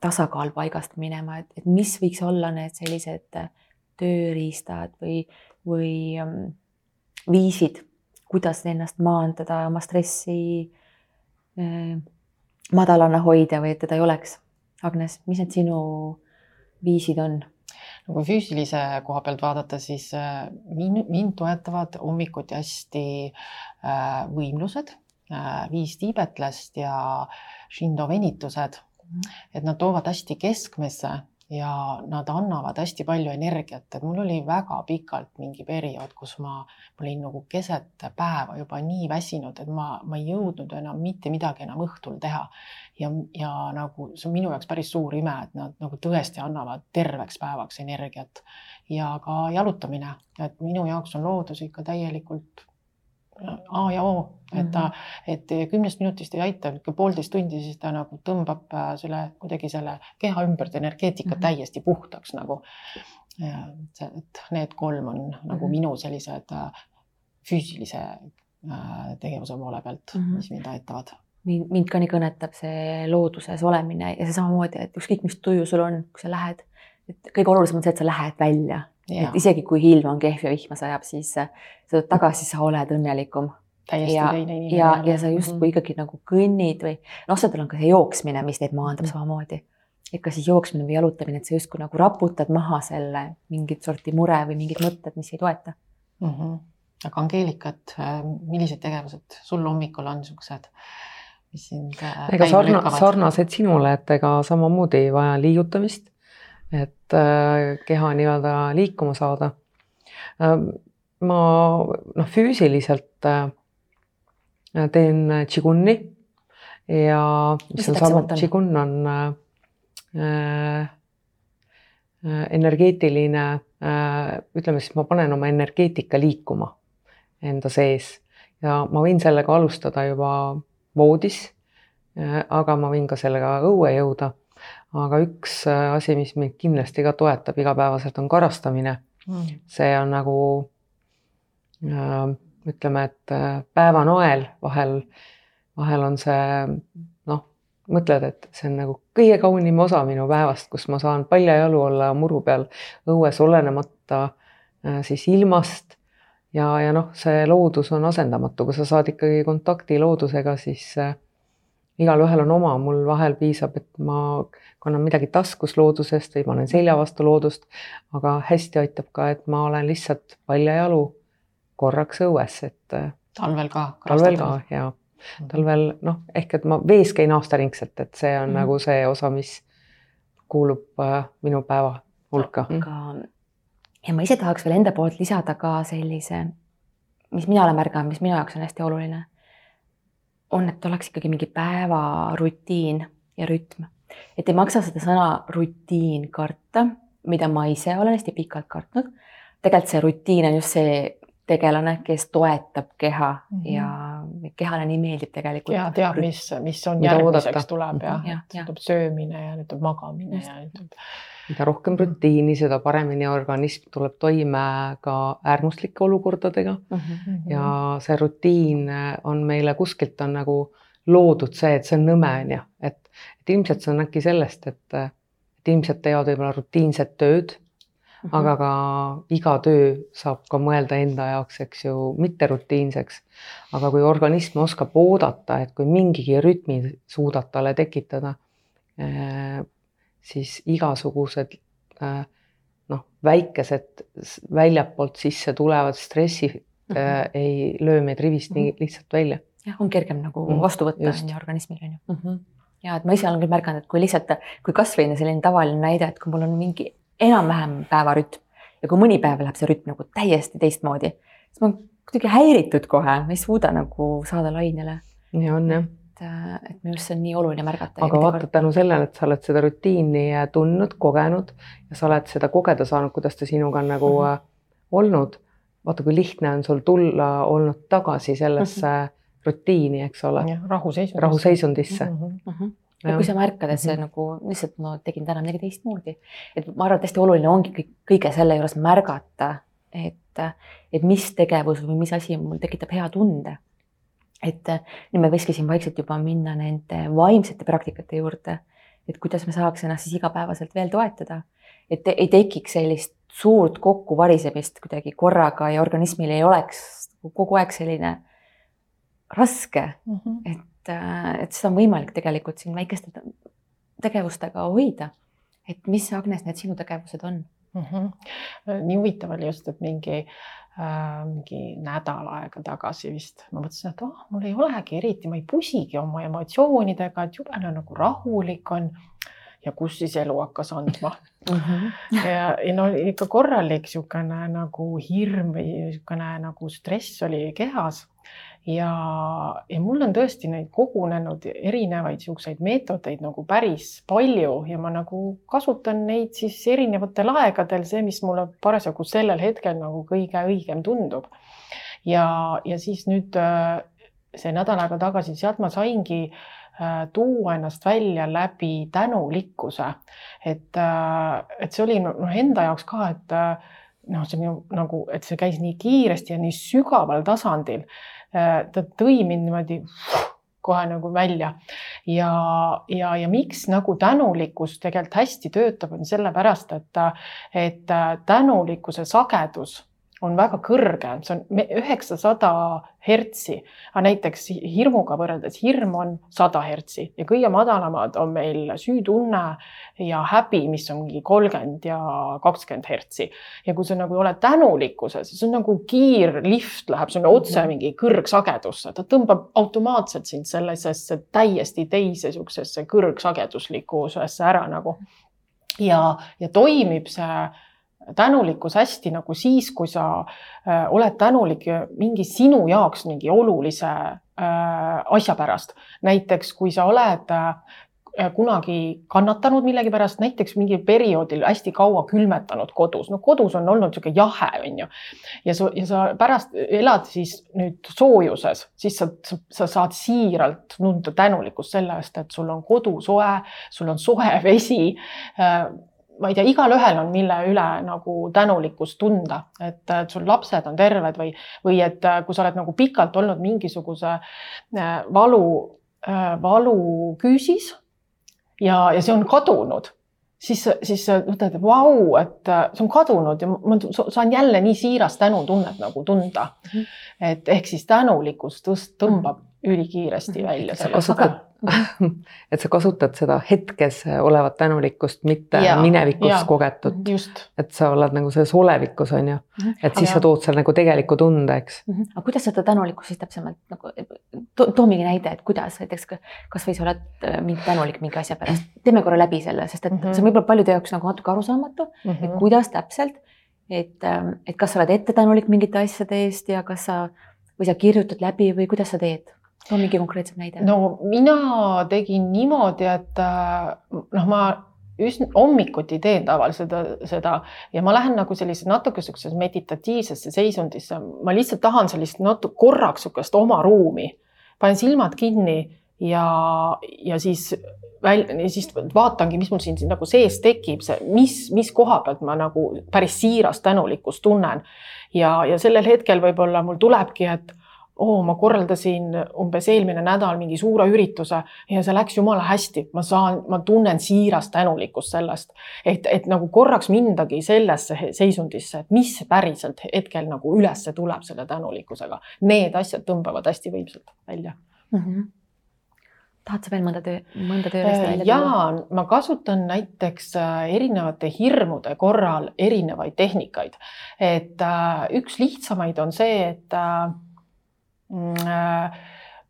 tasakaal paigast minema, et, et mis võiks olla need sellised tööriistad või, või ähm, viisid, kuidas ennast maandada, oma stressi madalana hoida või et teda ei oleks. Agnes, mis need sinu viisid on? no kui füüsilise koha pealt vaadata, siis äh, mind, mind toetavad hommikuti hästi äh, võimlused äh,, viis tiibetlast ja Shindo venitused. Mhm. et nad toovad hästi keskmesse ja nad annavad hästi palju energiat, et mul oli väga pikalt mingi periood, kus ma, ma olin nagu keset päeva juba nii väsinud, et ma, ma ei jõudnud enam mitte midagi enam õhtul teha. ja, ja nagu see on minu jaoks päris suur ime, et nad nagu tõesti annavad terveks päevaks energiat ja ka jalutamine, et minu jaoks on loodus ikka täielikult A ja O, et ta, mhm. et kümnest minutist ei aita, poolteist tundi, siis ta nagu tõmbab äh, selle kuidagi selle keha ümbert energeetika mm -hmm. täiesti puhtaks nagu. et need kolm on nagu mm -hmm. minu sellised äh, füüsilise äh, tegevuse poole pealt mm, -hmm. mis mind aitavad mind, mind ka nii kõnetab see looduses olemine ja see samamoodi, et ükskõik, mis tuju sul on, kui sa lähed, et kõige olulisem on see, et sa lähed välja et isegi kui ilm on kehv ja vihma sajab, siis äh, sa tuled tagasi, sa oled õnnelikum. täiesti ja, teine inimene. ja, ja sa justkui mm -hmm. ikkagi nagu kõnnid või noh, osadel on ka see jooksmine, mis neid maandab mm -hmm. samamoodi. et ka siis jooksmine või jalutamine, et sa justkui nagu raputad maha selle mingit sorti mure või mingid mõtted, mis ei toeta mm. -hmm. aga Angeelika, et äh, millised tegevused sul hommikul on niisugused? mis sind äh, ega sarna, sarnased sinule, et ega samamoodi ei vaja liigutamist et äh, keha nii-öelda liikuma saada. Ähm, ma noh, füüsiliselt äh, teen Qiguni ja mis on sama, Qigun on äh, energeetiline, ütleme siis ma panen oma energeetika liikuma enda sees ja ma võin sellega alustada juba voodis. aga ma võin ka sellega õue jõuda. Aga üks asi, mis mind kindlasti ka toetab igapäevaselt, on karastamine. Mm.. see on nagu ütleme, et päevanoel vahel, vahel on see noh, mõtled, et see on nagu kõige kaunim osa minu päevast, kus ma saan paljajalu olla muru peal õues, olenemata siis ilmast. Ja, ja noh, see loodus on asendamatu, kui sa saad ikkagi kontakti loodusega, siis äh, igalühel on oma, mul vahel piisab, et ma kannan midagi taskus loodusest või panen selja vastu loodust, aga hästi aitab ka, et ma olen lihtsalt paljajalu korraks õues, et äh, talvel ka? talvel ka ja mhm. talvel noh, ehk et ma vees käin aastaringselt, et see on mm -hmm. nagu see osa, mis kuulub äh, minu päeva hulka. aga ja ma ise tahaks veel enda poolt lisada ka sellise, mis mina olen märganud, mis minu jaoks on hästi oluline, on, et oleks ikkagi mingi päevarutiin ja rütm. et ei maksa seda sõna rutiin karta, mida ma ise olen hästi pikalt kartnud. tegelikult see rutiin on just see tegelane, kes toetab keha mm -hmm. ja kehale nii meeldib tegelikult. ja teab, mis, mis on järgmiseks tuleb ja, ja, ja. tuleb söömine ja nüüd tuleb magamine just. ja nüüd tuleb mida rohkem rutiini, seda paremini organism tuleb toime ka äärmuslike olukordadega mm. -hmm. ja see rutiin on meile kuskilt on nagu loodud see, et see on nõme, on ju, et, et ilmselt see on äkki sellest, et, et inimesed teevad võib-olla rutiinset tööd. Aga ka iga töö saab ka mõelda enda jaoks, eks ju, mitterutiinseks. aga kui organism oskab oodata, et kui mingigi rütmi suudad talle tekitada eh, siis igasugused äh, noh, väikesed väljapoolt sisse tulevad stressid mm -hmm. ei löö meid rivist nii mhm. lihtsalt välja. jah, on kergem nagu -hmm. vastu võtta on ju organismil on ju ja et ma ise olen küll märganud, et kui lihtsalt, kui kasvõi selline tavaline näide, et kui mul on mingi enam-vähem päevarütm ja kui mõni päev läheb see rütm nagu täiesti teistmoodi, siis ma olen kuidagi häiritud kohe, ma ei suuda nagu saada lainele. nii on jah et, et minu arust see on nii oluline märgata. aga vaata tänu sellele, et sa oled seda rutiini tundnud, kogenud ja sa oled seda kogeda saanud, kuidas ta sinuga on nagu mm -hmm. olnud. vaata, kui lihtne on sul tulla olnud tagasi sellesse mm -hmm. rutiini, eks ole. rahuseisundisse. rahuseisundisse mm. -hmm. Ja kui sa märkad, et see mm -hmm. nagu lihtsalt ma tegin täna midagi teistmoodi, et ma arvan, et hästi oluline ongi kõik, kõige selle juures märgata, et, et mis tegevus või mis asi mul tekitab hea tunde. Et äh, nüüd me võikski siin vaikselt juba minna nende vaimsete praktikate juurde, et kuidas me saaks ennast siis igapäevaselt veel toetada, et ei tekiks sellist suurt kokkuvarisemist kuidagi korraga ja organismil ei oleks kogu aeg selline raske. Mm, -hmm. et, et seda on võimalik tegelikult siin väikeste tegevustega hoida. et mis, Agnes, need sinu tegevused on mm? -hmm. nii huvitav oli just, et mingi äh, Äh, mingi nädal aega tagasi vist ma mõtlesin, et oh, mul ei olegi eriti, ma ei pusigi oma emotsioonidega, et jube nagu rahulik on. ja kus siis elu hakkas andma mm. -hmm. ja, ja no ikka korralik niisugune nagu hirm või niisugune nagu stress oli kehas ja, ja mul on tõesti neid kogunenud erinevaid niisuguseid meetodeid nagu päris palju ja ma nagu kasutan neid siis erinevatel aegadel, see, mis mulle parasjagu sellel hetkel nagu kõige õigem tundub. ja, ja siis nüüd äh, see nädal aega tagasi, sealt ma saingi äh, tuua ennast välja läbi tänulikkuse. et, äh, et see oli noh, enda jaoks ka, et noh, see minu nagu, et see käis nii kiiresti ja nii sügaval tasandil, ta tõi mind niimoodi kohe nagu välja. Ja, ja, ja miks nagu tänulikkus tegelikult hästi töötab, on sellepärast, et, et tänulikkuse sagedus on väga kõrge, see on üheksasada hertsi, aga näiteks hirmuga võrreldes hirm on sada hertsi ja kõige madalamad on meil süütunne ja häbi, mis ongi kolmkümmend ja kakskümmend hertsi. ja kui sa nagu oled tänulikkuses, siis on nagu kiirlift läheb sulle otse mhm. mingi kõrgsagedusse, ta tõmbab automaatselt sind sellisesse täiesti teise niisugusesse kõrgsageduslikkusesse ära nagu ja, ja toimib see tänulikkus hästi nagu siis, kui sa äh, oled tänulik mingi sinu jaoks mingi olulise äh, asja pärast. näiteks kui sa oled äh, kunagi kannatanud millegipärast, näiteks mingil perioodil hästi kaua külmetanud kodus, no kodus on olnud niisugune jahe, on ju. ja sa, ja sa pärast elad siis nüüd soojuses, siis sa, sa saad siiralt tunda tänulikkust selle eest, et sul on kodu soe, sul on soe vesi ma ei tea, igalühel on, mille üle nagu tänulikkust tunda, et sul lapsed on terved või, või et kui sa oled nagu pikalt olnud mingisuguse valu Äh, valu küüsis ja, ja see on kadunud, siis, siis mõtled, et vau, et äh, see on kadunud ja ma saan jälle nii siirast tänutunnet nagu tunda. -hmm. et ehk siis tänulikkus tõst-, tõmbab -hmm. ülikiiresti välja. sa kasutad et sa kasutad seda hetkes olevat tänulikkust, mitte ja, minevikus ja, kogetud. et sa oled nagu selles olevikus on ju, mhm. et siis aga... sa tood seal nagu tegeliku tunde, eks mm. -hmm. aga kuidas seda tänulikkust siis täpsemalt nagu to, too mingi näide, et kuidas näiteks kasvõi sa oled äh, mingi tänulik mingi asja pärast, teeme korra läbi selle, sest et mm -hmm. see on võib-olla paljude jaoks nagu natuke arusaamatu mm, -hmm. et mhm. kuidas täpselt, et, ähm, et kas sa oled ette tänulik mingite asjade eest ja kas sa või sa kirjutad läbi või kuidas sa teed too mingi konkreetsem näide. no mina tegin niimoodi, et äh, noh, ma üsna hommikuti teen tavaliselt seda ja ma lähen nagu sellise natuke siuksesse meditatiivsesse seisundisse, ma lihtsalt tahan sellist natuke korraks niisugust oma ruumi, panen silmad kinni ja, ja siis välja, siis vaatangi, mis mul siin, siin nagu sees tekib, see, mis, mis koha pealt ma nagu päris siirast tänulikkust tunnen. Ja, ja sellel hetkel võib-olla mul tulebki, et oo, ma korraldasin umbes eelmine nädal mingi suure ürituse ja see läks jumala hästi, ma saan, ma tunnen siirast tänulikkust sellest, et, et nagu korraks mindagi sellesse seisundisse, et mis päriselt hetkel nagu ülesse tuleb selle tänulikkusega. Need asjad tõmbavad hästi võimsalt välja mm. -hmm tahad sa veel mõnda töö, mõnda töövest välja tuua? jaa, ma kasutan näiteks äh, erinevate hirmude korral erinevaid tehnikaid. et äh, üks lihtsamaid on see, et äh, äh,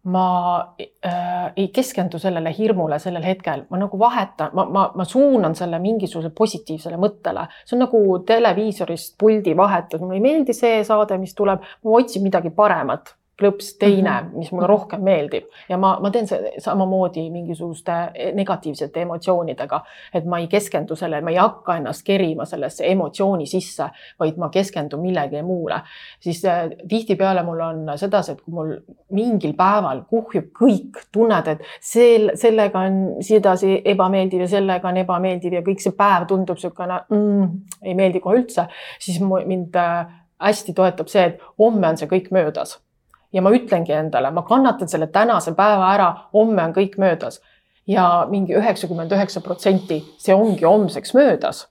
ma äh, ei keskendu sellele hirmule sellel hetkel, ma nagu vahetan, ma, ma, ma suunan selle mingisugusele positiivsele mõttele, see on nagu televiisorist puldi vahetus, mulle ei meeldi see saade, mis tuleb, ma otsin midagi paremat klõps teine mm, -hmm. mis mulle rohkem meeldib ja ma, ma teen samamoodi mingisuguste negatiivsete emotsioonidega, et ma ei keskendu sellele, ma ei hakka ennast kerima sellesse emotsiooni sisse, vaid ma keskendun millegi muule. siis äh, tihtipeale mul on sedasi, et kui mul mingil päeval kuhjub kõik, tunned, et sel, sellega on sedasi ebameeldiv ja sellega on ebameeldiv ja kõik see päev tundub niisugune mm, ei meeldi kohe üldse, siis mind äh, hästi toetab see, et homme on see kõik möödas ja ma ütlengi endale, ma kannatan selle tänase päeva ära, homme on kõik möödas ja mingi üheksakümmend üheksa protsenti, see ongi homseks möödas.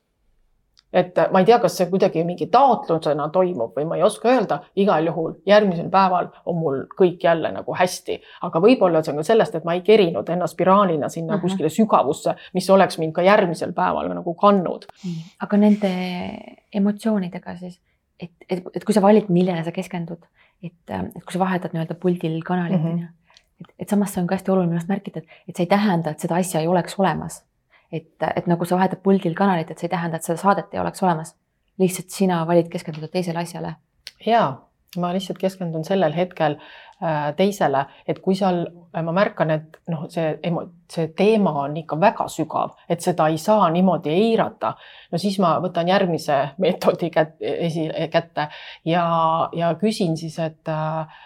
et ma ei tea, kas see kuidagi mingi taotlusena toimub või ma ei oska öelda, igal juhul järgmisel päeval on mul kõik jälle nagu hästi, aga võib-olla see on ka sellest, et ma ei kerinud ennast spiraalina sinna mm -hmm. kuskile sügavusse, mis oleks mind ka järgmisel päeval nagu kandnud. aga nende emotsioonidega siis, et, et, et kui sa valid, millele sa keskendud et, äh, et kui sa vahetad nii-öelda puldil kanalit mm, -hmm. et, et samas see on ka hästi oluline minu arust märkida, et, et see ei tähenda, et seda asja ei oleks olemas. et, et nagu sa vahetad puldil kanalit, et see ei tähenda, et seda saadet ei oleks olemas. lihtsalt sina valid keskenduda teisele asjale. ja ma lihtsalt keskendun sellel hetkel teisele, et kui seal äh, ma märkan, et noh, see, see teema on ikka väga sügav, et seda ei saa niimoodi eirata, no siis ma võtan järgmise meetodi kät, esi, kätte ja, ja küsin siis, et äh,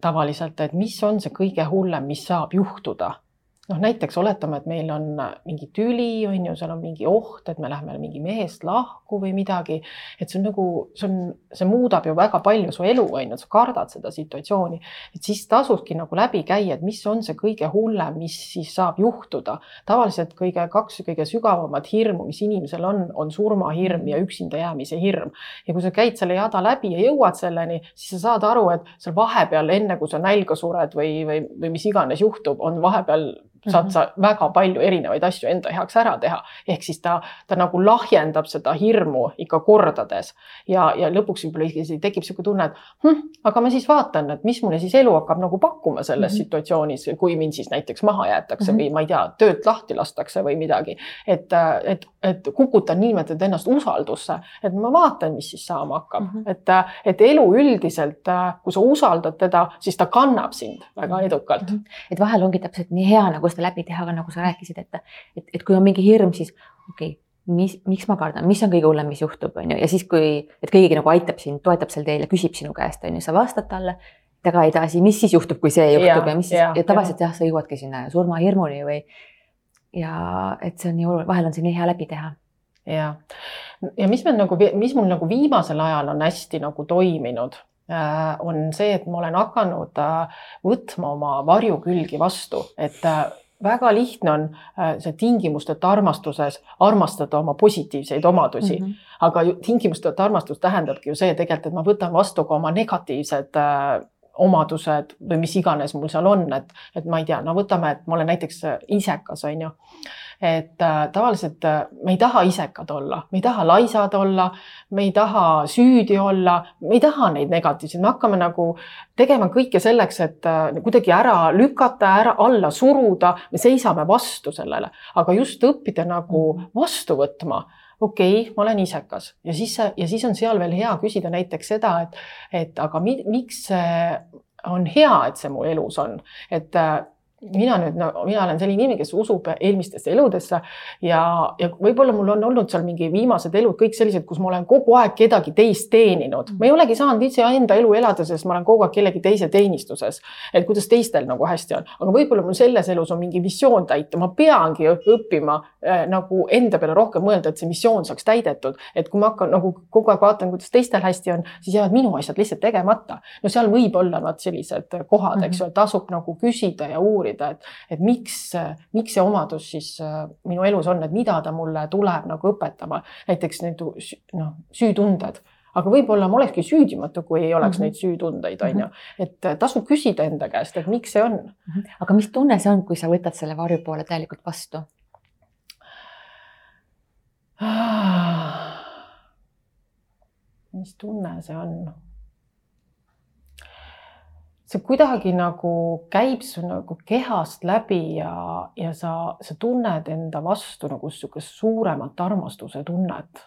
tavaliselt, et mis on see kõige hullem, mis saab juhtuda noh, näiteks oletame, et meil on mingi tüli, on ju, seal on mingi oht, et me läheme mingi mehest lahku või midagi. et see on nagu, see on, see muudab ju väga palju su elu, on ju, sa kardad seda situatsiooni. et siis tasubki nagu läbi käia, et mis on see kõige hullem, mis siis saab juhtuda. tavaliselt kõige, kaks kõige sügavamat hirmu, mis inimesel on, on surmahirm ja üksinda jäämise hirm. ja kui sa käid selle jada läbi ja jõuad selleni, siis sa saad aru, et seal vahepeal, enne kui sa nälga sured või, või, või mis iganes juhtub, on vahepeal saad mhm. sa väga palju erinevaid asju enda heaks ära teha. ehk siis ta, ta nagu lahjendab seda hirmu ikka kordades ja, ja lõpuks võib-olla isegi tekib niisugune tunne, et hm, aga ma siis vaatan, et mis mulle siis elu hakkab nagu pakkuma selles mm -hmm. situatsioonis, kui mind siis näiteks maha jäetakse mm -hmm. või ma ei tea, töölt lahti lastakse või midagi. et, et, et kukutan niimoodi ennast usaldusse, et ma vaatan, mis siis saama hakkab mm, -hmm. et, et elu üldiselt, kui sa usaldad teda, siis ta kannab sind väga edukalt mm. -hmm. et vahel ongi täpselt nii hea nagu nagu seda läbi teha, aga nagu sa rääkisid, et, et, et kui on mingi hirm, siis okei okay,, mis, miks ma kardan, mis on kõige hullem, mis juhtub, on ju, ja siis, kui, et keegi nagu aitab sind, toetab sel teel ja küsib sinu käest, on ju, sa vastad talle taga edasi, mis siis juhtub, kui see juhtub ja, ja mis siis ja, ja tavaliselt jah, sa jõuadki sinna surmahirmuni või. ja et see on nii oluline, vahel on see nii hea läbi teha. ja, ja mis meil nagu, mis mul nagu viimasel ajal on hästi nagu toiminud on see, et ma olen hakanud äh, võtma oma varjukülgi vastu, et äh, väga lihtne on see tingimusteta armastuses armastada oma positiivseid omadusi mm, -hmm. aga tingimusteta armastus tähendabki ju see tegelikult, et ma võtan vastu ka oma negatiivsed omadused või mis iganes mul seal on, et, et ma ei tea, no võtame, et ma olen näiteks äh, isekas, on ju. Et äh, tavaliselt äh, me ei taha isekad olla, me ei taha laisad olla, me ei taha süüdi olla, me ei taha neid negatiivseid, me hakkame nagu tegema kõike selleks, et äh, kuidagi ära lükata, ära alla suruda, me seisame vastu sellele, aga just õppida nagu mhm. vastu võtma. Okei okay,, ma olen isekas. Ja siis, ja siis on seal veel hea küsida näiteks seda, et, et aga mi, miks see on hea, et see mu elus on, et mina nüüd, no mina olen selline inimene, kes usub eelmistesse eludesse ja, ja võib-olla mul on olnud seal mingi viimased elud kõik sellised, kus ma olen kogu aeg kedagi teist teeninud, ma ei olegi saanud iseenda elu elada, sest ma olen kogu aeg kellegi teise teenistuses. et kuidas teistel nagu hästi on, aga võib-olla mul selles elus on mingi missioon täita, ma peangi õppima äh, nagu enda peale rohkem mõelda, et see missioon saaks täidetud, et kui ma hakkan nagu kogu aeg vaatan, kuidas teistel hästi on, siis jäävad minu asjad lihtsalt tegemata. no seal võib olla nad sellised kohad, eks ju, et tasub nagu küsida ja uurida uurida, et, et miks, miks see omadus siis äh, minu elus on, et mida ta mulle tuleb nagu õpetama, näiteks need noh, süütunded aga võib-olla ma olekski süüdimatu, kui ei oleks mm -hmm. neid süütundeid, on ju, mhm. et äh, tasub küsida enda käest, et miks see on mm. -hmm. aga mis tunne see on, kui sa võtad selle varju poole täielikult vastu? mis tunne see on? See kuidagi nagu käib su nagu kehast läbi ja, ja sa, sa tunned enda vastu nagu niisugust suuremat armastuse tunnet.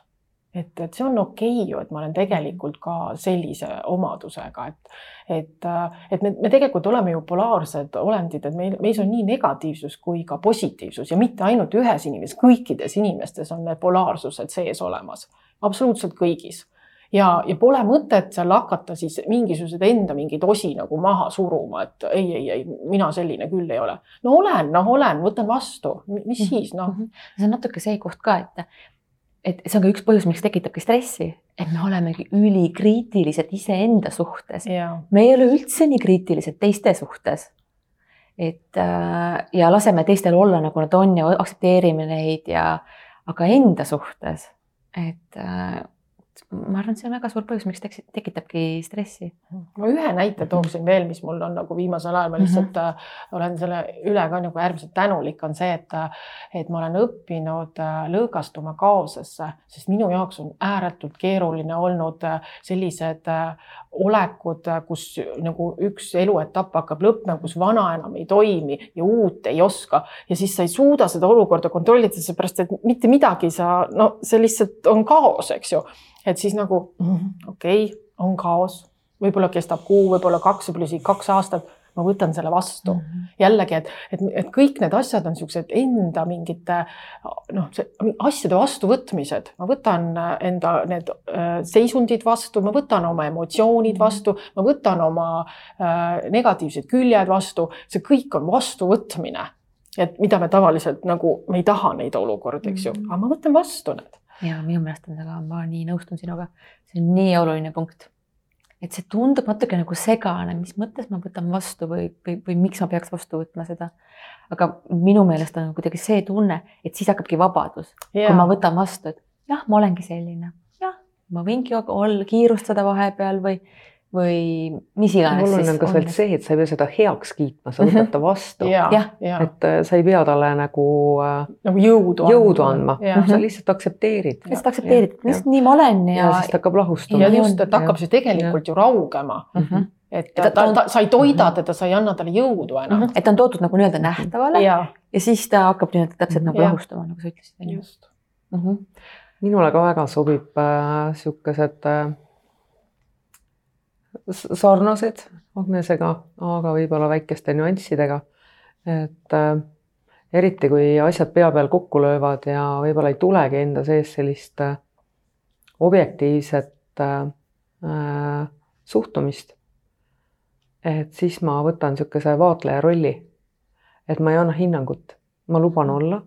et, et see on okei okay ju, et ma olen tegelikult ka sellise omadusega, et, et, et me, me tegelikult oleme ju polaarsed olendid, et meil, meis on nii negatiivsus kui ka positiivsus ja mitte ainult ühes inimeses, kõikides inimestes on need polaarsused sees olemas, absoluutselt kõigis ja, ja pole mõtet seal hakata siis mingisuguseid enda mingeid osi nagu maha suruma, et ei, ei, ei, mina selline küll ei ole. no olen, noh, olen, võtan vastu, mis mhm. siis noh -hmm.. see on natuke see koht ka, et, et see on ka üks põhjus, miks tekitabki stressi, et me olemegi ülikriitilised iseenda suhtes. me ei ole üldse nii kriitilised teiste suhtes et äh, ja laseme teistel olla, nagu nad on ja aktsepteerime neid ja, aga enda suhtes, et äh, ma arvan, et see on väga suur põhjus, miks tekitabki stressi. ma ühe näite tooksin veel, mis mul on nagu viimasel ajal, ma lihtsalt mm -hmm. olen selle üle ka nagu äärmiselt tänulik, on see, et, et ma olen õppinud äh, lõõgastuma kaosesse, sest minu jaoks on ääretult keeruline olnud äh, sellised olekud, kus nagu üks eluetapp hakkab lõppema, kus vana enam ei toimi ja uut ei oska ja siis sa ei suuda seda olukorda kontrollida, seepärast et mitte midagi sa, no see lihtsalt on kaos, eks ju et siis nagu mm, okei okay,, on kaos, võib-olla kestab kuu, võib-olla kaks, võib-olla isegi kaks aastat, ma võtan selle vastu mm. -hmm. jällegi, et, et, et kõik need asjad on niisugused enda mingite noh, asjade vastuvõtmised, ma võtan enda need äh, seisundid vastu, ma võtan oma emotsioonid mhm. vastu, ma võtan oma äh, negatiivsed küljed vastu, see kõik on vastuvõtmine. et mida me tavaliselt nagu, me ei taha neid olukordi, eks ju, mhm. aga ma võtan vastu need ja minu meelest on see ka, ma nii nõustun sinuga, see on nii oluline punkt. et see tundub natuke nagu segane, mis mõttes ma võtan vastu või, või, või miks ma peaks vastu võtma seda. aga minu meelest on kuidagi see tunne, et siis hakkabki vabadus, kui ma võtan vastu, et jah, ma olengi selline, jah, ma võingi olla, kiirustada vahepeal või või mis iganes. oluline on ka veel see, et sa ei pea seda heaks kiitma, sa võtad ta vastu mm. -hmm. et äh, sa ei pea talle nagu äh,. nagu jõudu, jõudu andma, andma., sa lihtsalt aktsepteerid. lihtsalt aktsepteerid, lihtsalt nii ma olen ja. ja siis ta hakkab lahustuma. ja just, et hakkab siis tegelikult ja. ju raugema mm. -hmm et ta, ta, ta, sa ei toida mhm. teda, sa ei anna talle jõudu enam. -hmm. et ta on toodud nagu nii-öelda nähtavale ja. ja siis ta hakkab nii-öelda täpselt nagu lahustama, nagu sa ütlesid. just mm. -hmm. minule ka väga sobib äh, siukesed äh, sarnased Agnesega, aga võib-olla väikeste nüanssidega. et äh, eriti kui asjad pea peal kokku löövad ja võib-olla ei tulegi enda sees sellist äh, objektiivset äh, äh, suhtumist. et siis ma võtan niisuguse vaatleja rolli. et ma ei anna hinnangut, ma luban olla.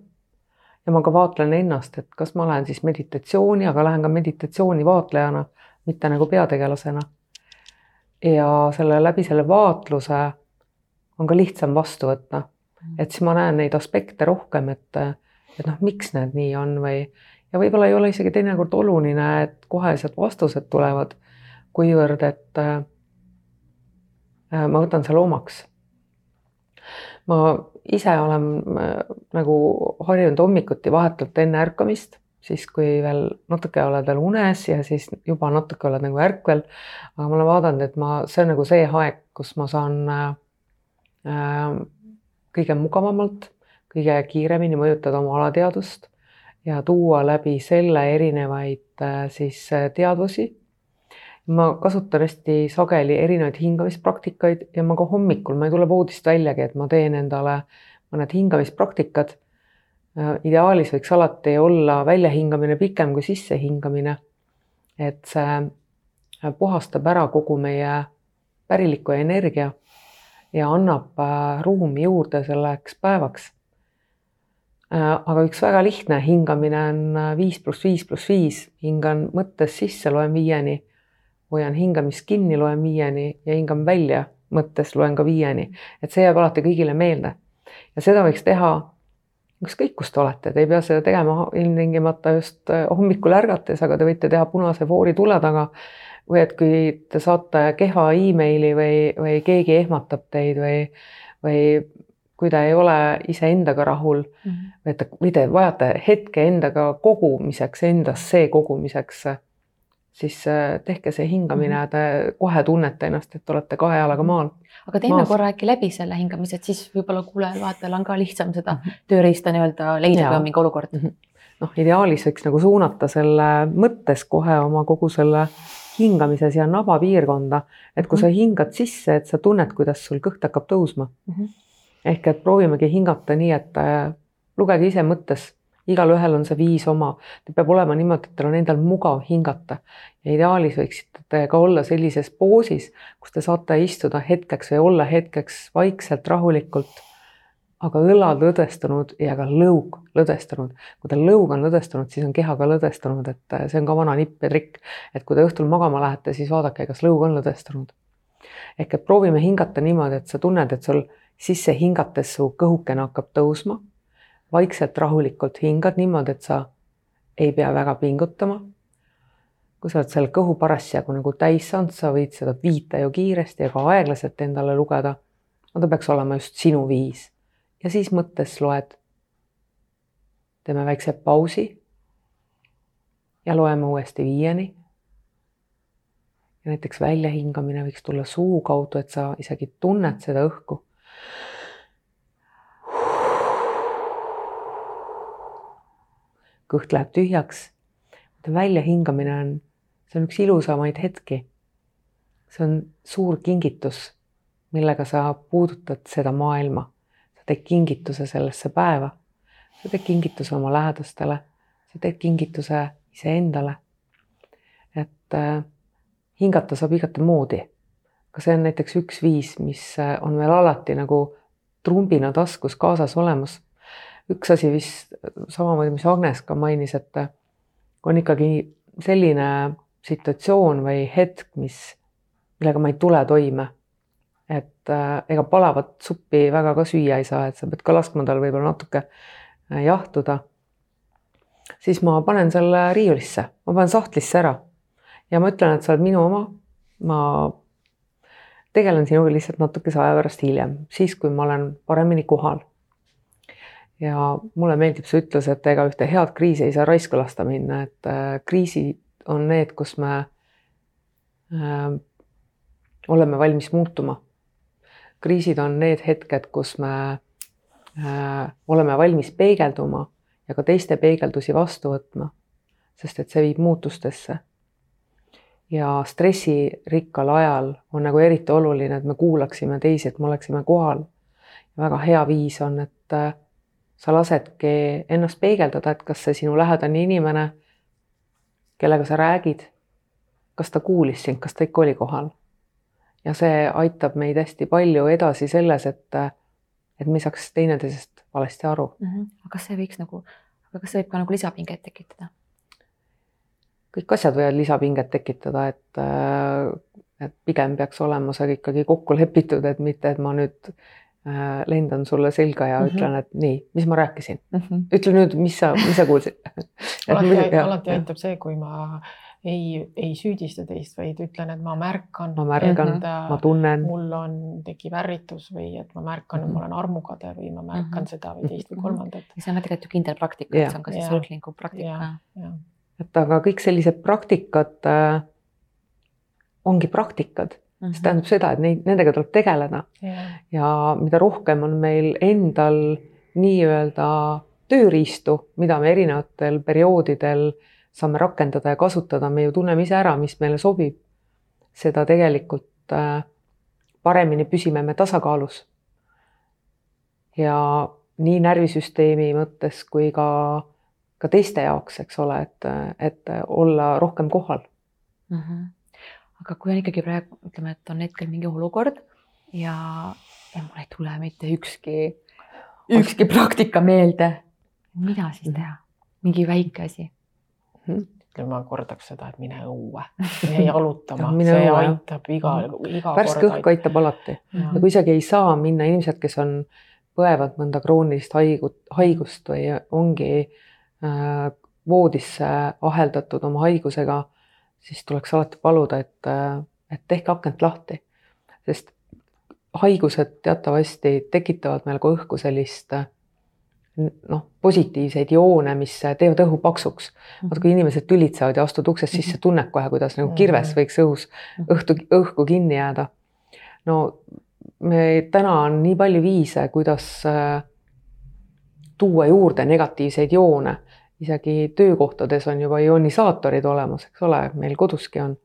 ja ma ka vaatlen ennast, et kas ma lähen siis meditatsiooni, aga lähen ka meditatsiooni vaatlejana, mitte nagu peategelasena. Ja selle läbi selle vaatluse on ka lihtsam vastu võtta, et siis ma näen neid aspekte rohkem, et, et noh, miks need nii on või ja võib-olla ei ole isegi teinekord oluline, et kohesed vastused tulevad, kuivõrd et äh, ma võtan selle omaks. ma ise olen äh, nagu harjunud hommikuti vahetult enne ärkamist, siis kui veel natuke oled veel unes ja siis juba natuke oled nagu ärkvel. aga ma olen vaadanud, et ma, see on nagu see aeg, kus ma saan äh, äh kõige mugavamalt, kõige kiiremini mõjutada oma alateadvust ja tuua läbi selle erinevaid äh, siis äh, teadvusi. ma kasutan hästi sageli erinevaid hingamispraktikaid ja ma ka hommikul, ma ei tule voodist väljagi, et ma teen endale mõned hingamispraktikad. Äh, ideaalis võiks alati olla väljahingamine pikem kui sissehingamine. et see puhastab ära kogu meie päriliku energia ja annab ruumi juurde selleks päevaks. Äh, aga üks väga lihtne hingamine on äh, viis pluss viis pluss viis, hingan mõttes sisse, loen viieni, hoian hingamist kinni, loen viieni. Ja hingan välja mõttes, loen ka viieni, et see jääb alati kõigile meelde. ja seda võiks teha ükskõik, kus te olete, te ei pea seda tegema ilmtingimata just äh, hommikul ärgates, aga te võite teha punase foori tule taga või et kui te saate kehva emaili või, või keegi ehmatab teid või, või kui ta ei ole iseendaga rahul mm, -hmm. et või te vajate hetke endaga kogumiseks, endasse kogumiseks, siis äh, tehke see hingamine mm, -hmm. te kohe tunnete ennast, et olete kahe jalaga mhm. maal. aga teeme maas. korra äkki läbi selle hingamise, et siis võib-olla kuulajal-vaatajal on ka lihtsam seda -hmm. tööriista nii-öelda leida, kui on mingi olukord mm. -hmm. noh, ideaalis võiks nagu suunata selle mõttes kohe oma kogu selle hingamise siia nabapiirkonda, et kui mm -hmm. sa hingad sisse, et sa tunned, kuidas sul kõht hakkab tõusma mm. -hmm ehk et proovimegi hingata nii, et äh, lugege ise mõttes, igalühel on see viis oma, peab olema niimoodi, et teil on endal mugav hingata ja ideaalis võiksite te ka olla sellises poosis, kus te saate istuda hetkeks või olla hetkeks vaikselt, rahulikult, aga õlad lõdvestunud ja ka lõug lõdvestunud. kui teil lõug on lõdvestunud, siis on keha ka lõdvestunud, et äh, see on ka vana nipp ja trikk, et kui te õhtul magama lähete, siis vaadake, kas lõug on lõdvestunud. ehk et proovime hingata niimoodi, et sa tunned, et sul sisse hingates su kõhukene hakkab tõusma. Vaikselt rahulikult hingad niimoodi, et sa ei pea väga pingutama. kui sa oled seal kõhu parasjagu nagu täis saanud, sa võid seda viita ju kiiresti ja ka aeglaselt endale lugeda. no ta peaks olema just sinu viis ja siis mõttes loed. teeme väikse pausi. ja loeme uuesti viieni ja näiteks väljahingamine võiks tulla suu kaudu, et sa isegi tunned seda õhku kõht läheb tühjaks. väljahingamine on, see on üks ilusamaid hetki. see on suur kingitus, millega sa puudutad seda maailma. sa teed kingituse sellesse päeva. sa teed kingituse oma lähedastele, sa teed kingituse iseendale. et äh, hingata saab igate moodi. aga see on näiteks üks viis, mis äh, on veel alati nagu trumbina taskus kaasas olemas üks asi vist samamoodi, mis Agnes ka mainis, et on ikkagi selline situatsioon või hetk, mis, millega ma ei tule toime. et äh, ega palavat suppi väga ka süüa ei saa, et sa pead ka laskma tal võib-olla natuke äh, jahtuda. siis ma panen selle riiulisse, ma panen sahtlisse ära ja ma ütlen, et sa oled minu oma. ma tegelen sinuga lihtsalt natukese aja pärast hiljem, siis kui ma olen paremini kohal ja mulle meeldib see ütlus, et ega ühte head kriisi ei saa raisku lasta minna, et äh, kriisid on need, kus me äh, oleme valmis muutuma. kriisid on need hetked, kus me äh, oleme valmis peegelduma ja ka teiste peegeldusi vastu võtma, sest et see viib muutustesse. ja stressirikkal ajal on nagu eriti oluline, et me kuulaksime teisi, et me oleksime kohal. väga hea viis on, et äh, sa lasedki ennast peegeldada, et kas see sinu lähedane inimene, kellega sa räägid, kas ta kuulis sind, kas ta ikka oli kohal. ja see aitab meid hästi palju edasi selles, et, et me ei saaks teineteisest valesti aru mm. -hmm. aga kas see võiks nagu, aga kas see võib ka nagu lisapinget tekitada? kõik asjad võivad lisapinget tekitada, et, et pigem peaks olema see ikkagi kokku lepitud, et mitte, et ma nüüd lendan sulle selga ja mm -hmm. ütlen, et nii, mis ma rääkisin mm. -hmm. ütle nüüd, mis sa, mis sa kuulsid alati, alati aitab see, kui ma ei, ei süüdista teist, vaid ütlen, et ma märkan. ma märkan, ma tunnen. mul on, tekib ärritus või et ma märkan mm, -hmm. et ma olen armukade või ma märkan mm -hmm. seda või teist või mhm. kolmandat. ja see on tegelikult ju kindel praktika, et see on ka siis rõhklingu praktika. et aga kõik sellised praktikad äh, ongi praktikad -hmm. see mhm. tähendab seda, et neid, nendega tuleb tegeleda yeah. ja mida rohkem on meil endal nii-öelda tööriistu, mida me erinevatel perioodidel saame rakendada ja kasutada, me ju tunneme ise ära, mis meile sobib. seda tegelikult äh, paremini püsime me tasakaalus. ja nii närvisüsteemi mõttes kui ka, ka teiste jaoks, eks ole, et, et olla rohkem kohal mm. -hmm. Aga kui on ikkagi praegu, ütleme, et on hetkel mingi olukord ja, ja mul ei tule mitte ükski, ükski praktika meelde, mida siis mhm. teha? mingi väike asi. Ütleme, ma kordaks seda, et mine õue, mine jalutama. See õue, aitab iga, iga värske õhk aitab alati. Ja. ja kui isegi ei saa minna, inimesed, kes on, põevad mõnda kroonilist haigut, haigust või ongi äh, voodisse aheldatud oma haigusega, siis tuleks alati paluda, et, et tehke akent lahti, sest haigused teatavasti tekitavad meil ka õhku sellist noh, positiivseid joone, mis teevad õhu paksuks. vaata, kui inimesed tülitsevad ja astud uksest sisse, tunned kohe, kuidas nagu kirves võiks õhus, õhtu, õhku kinni jääda. no me täna on nii palju viise, kuidas tuua juurde negatiivseid joone, isegi töökohtades on juba ionisaatorid olemas, eks ole, meil koduski on.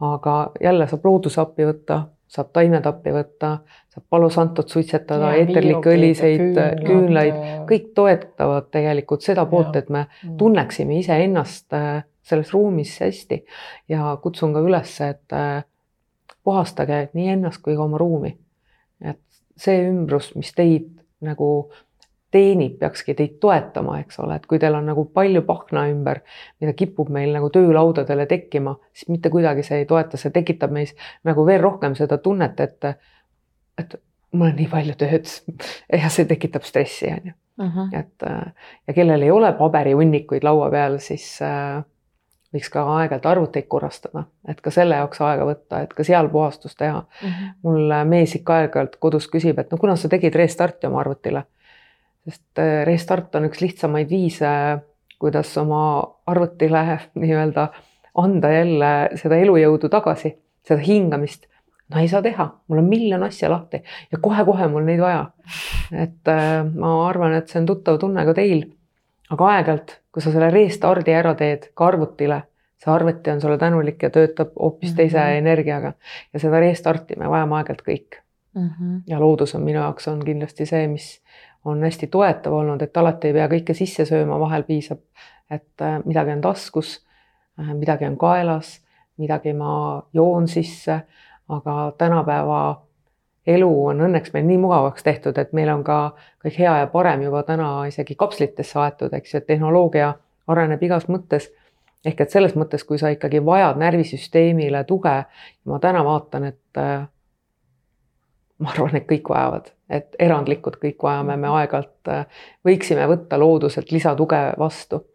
aga jälle saab looduse appi võtta saab taimed appi võtta, saab palosantot suitsetada, eeterlikke õliseid, küünlaid, kõik toetavad tegelikult seda poolt, et me tunneksime iseennast äh, selles ruumis hästi ja kutsun ka üles, et äh, puhastage nii ennast kui ka oma ruumi. et see ümbrus, mis teid nagu teenib, peakski teid toetama, eks ole, et kui teil on nagu palju pahna ümber, mida kipub meil nagu töölaudadele tekkima, siis mitte kuidagi see ei toeta, see tekitab meis nagu veel rohkem seda tunnet, et, et mul on nii palju tööd ja see tekitab stressi, on ju. Et ja kellel ei ole paberihunnikuid laua peal, siis äh, võiks ka aeg-ajalt arvuteid korrastada, et ka selle jaoks aega võtta, et ka seal puhastust teha mm. -hmm. mul mees ikka aeg-ajalt kodus küsib, et no kuna sa tegid restarti oma arvutile sest äh, restart on üks lihtsamaid viise, kuidas oma arvutile nii-öelda anda jälle seda elujõudu tagasi, seda hingamist. no ei saa teha, mul on miljon asja lahti ja kohe-kohe mul neid vaja. et äh, ma arvan, et see on tuttav tunne ka teil. aga aeg-ajalt, kui sa selle restardi ära teed ka arvutile, see arvuti on sulle tänulik ja töötab hoopis teise mm -hmm. energiaga ja seda restarti me vajame aeg-ajalt kõik mm. -hmm. ja loodus on minu jaoks on kindlasti see, mis on hästi toetav olnud, et alati ei pea kõike sisse sööma, vahel piisab, et äh, midagi on taskus, äh, midagi on kaelas, midagi ma joon sisse, aga tänapäeva elu on õnneks meil nii mugavaks tehtud, et meil on ka kõik hea ja parem juba täna isegi kapslitesse aetud, eks ju, et tehnoloogia areneb igas mõttes. ehk et selles mõttes, kui sa ikkagi vajad närvisüsteemile tuge, ma täna vaatan, et äh, ma arvan, et kõik vajavad, et erandlikult kõik vajame me aeg-ajalt, äh, võiksime võtta looduselt lisatuge vastu.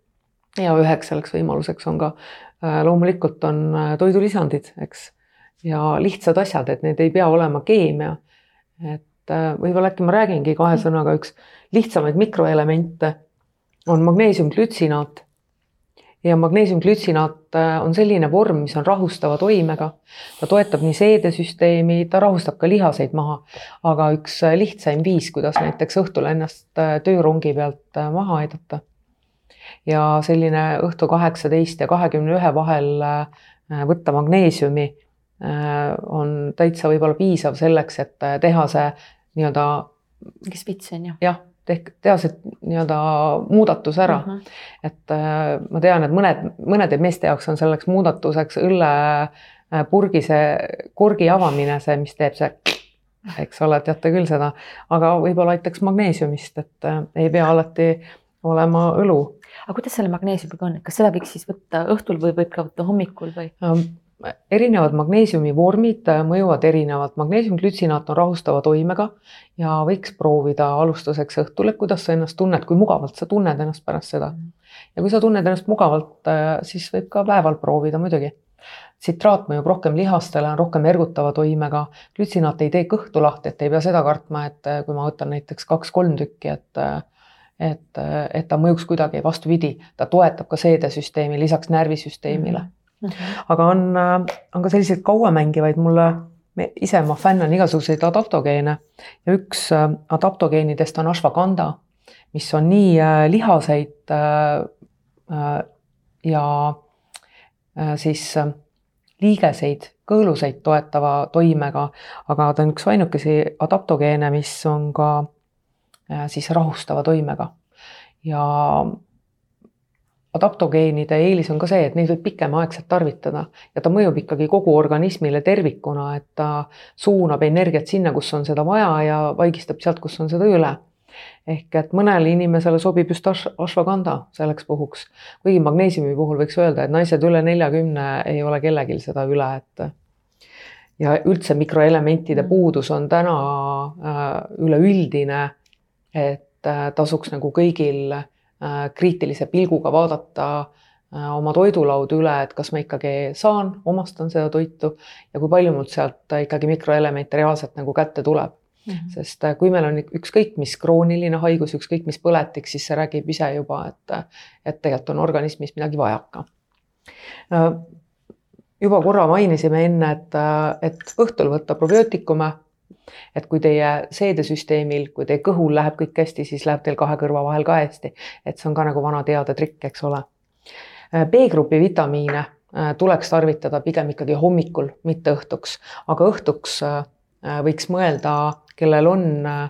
ja üheks selleks võimaluseks on ka äh, loomulikult on äh, toidulisandid, eks, ja lihtsad asjad, et need ei pea olema keemia. et võib-olla äkki ma räägingi kahe sõnaga, üks lihtsamaid mikroelemente on magneesiumglütsinaat ja magneesiumglütsinaat äh, on selline vorm, mis on rahustava toimega. ta toetab nii seedesüsteemi, ta rahustab ka lihaseid maha, aga üks äh, lihtsaim viis, kuidas näiteks õhtul ennast äh, töörongi pealt maha aidata. ja selline õhtu kaheksateist ja kahekümne ühe vahel võtta magneesiumi on täitsa võib-olla piisav selleks, et teha see nii-öelda. mingi spits on ju. jah tehk teha see nii-öelda muudatus ära mm. -hmm. et äh, ma tean, et mõned, mõnede meeste jaoks on selleks muudatuseks õllepurgi äh, see korgi avamine, see, mis teeb see, eks ole, teate küll seda, aga võib-olla aitaks magneesiumist, et äh, ei pea alati olema õlu. aga kuidas selle magneesiumiga on, kas seda võiks siis võtta õhtul või võib ka võtta hommikul või? Erinevad magneesiumi vormid äh, mõjuvad erinevalt, magneesiumglütsinaat on rahustava toimega ja võiks proovida alustuseks õhtul, et kuidas sa ennast tunned, kui mugavalt sa tunned ennast pärast seda. ja kui sa tunned ennast mugavalt, äh, siis võib ka päeval proovida muidugi. tsitraat mõjub rohkem lihastele, on rohkem ergutava toimega, glütsinaat ei tee kõhtu lahti, et ei pea seda kartma, et äh, kui ma võtan näiteks kaks-kolm tükki, et et, et ta mõjuks kuidagi vastupidi, ta toetab ka seedesüsteemi lisaks närvisüsteemile Mm -hmm. Aga on, on ka selliseid kauamängivaid, mulle ise ma fännan igasuguseid adaptogeene. Ja üks äh, adaptogeenidest on ashwagandha, mis on nii äh, lihaseid äh, ja siis liigeseid, kõõluseid toetava toimega, aga ta on üks ainukesi adaptogeene, mis on ka siis rahustava toimega. ja adaptogeenide eelis on ka see, et neid võib pikemaaegselt tarvitada ja ta mõjub ikkagi kogu organismile tervikuna, et ta suunab energiat sinna, kus on seda vaja ja vaigistab sealt, kus on seda üle. ehk et mõnele inimesele sobib just ashwagandha selleks puhuks, kuigi magneesiumi puhul võiks öelda, et naised üle neljakümne ei ole kellelgi seda üle, et ja üldse mikroelementide puudus on täna äh, üleüldine, et äh, tasuks nagu kõigil kriitilise pilguga vaadata äh, oma toidulaud üle, et kas ma ikkagi saan, omastan seda toitu ja kui palju mul sealt ikkagi mikroelemente reaalselt nagu kätte tuleb mm. -hmm. sest äh, kui meil on ükskõik mis krooniline haigus, ükskõik mis põletik, siis see räägib ise juba, et, et tegelikult on organismis midagi vajaka. juba korra mainisime enne, et, et õhtul võtta probiootikume et kui teie seedesüsteemil, kui teie kõhul läheb kõik hästi, siis läheb teil kahe kõrva vahel ka hästi. et see on ka nagu vana teada trikk, eks ole. B-grupi vitamiine äh, tuleks tarvitada pigem ikkagi hommikul, mitte õhtuks, aga õhtuks äh, võiks mõelda, kellel on äh,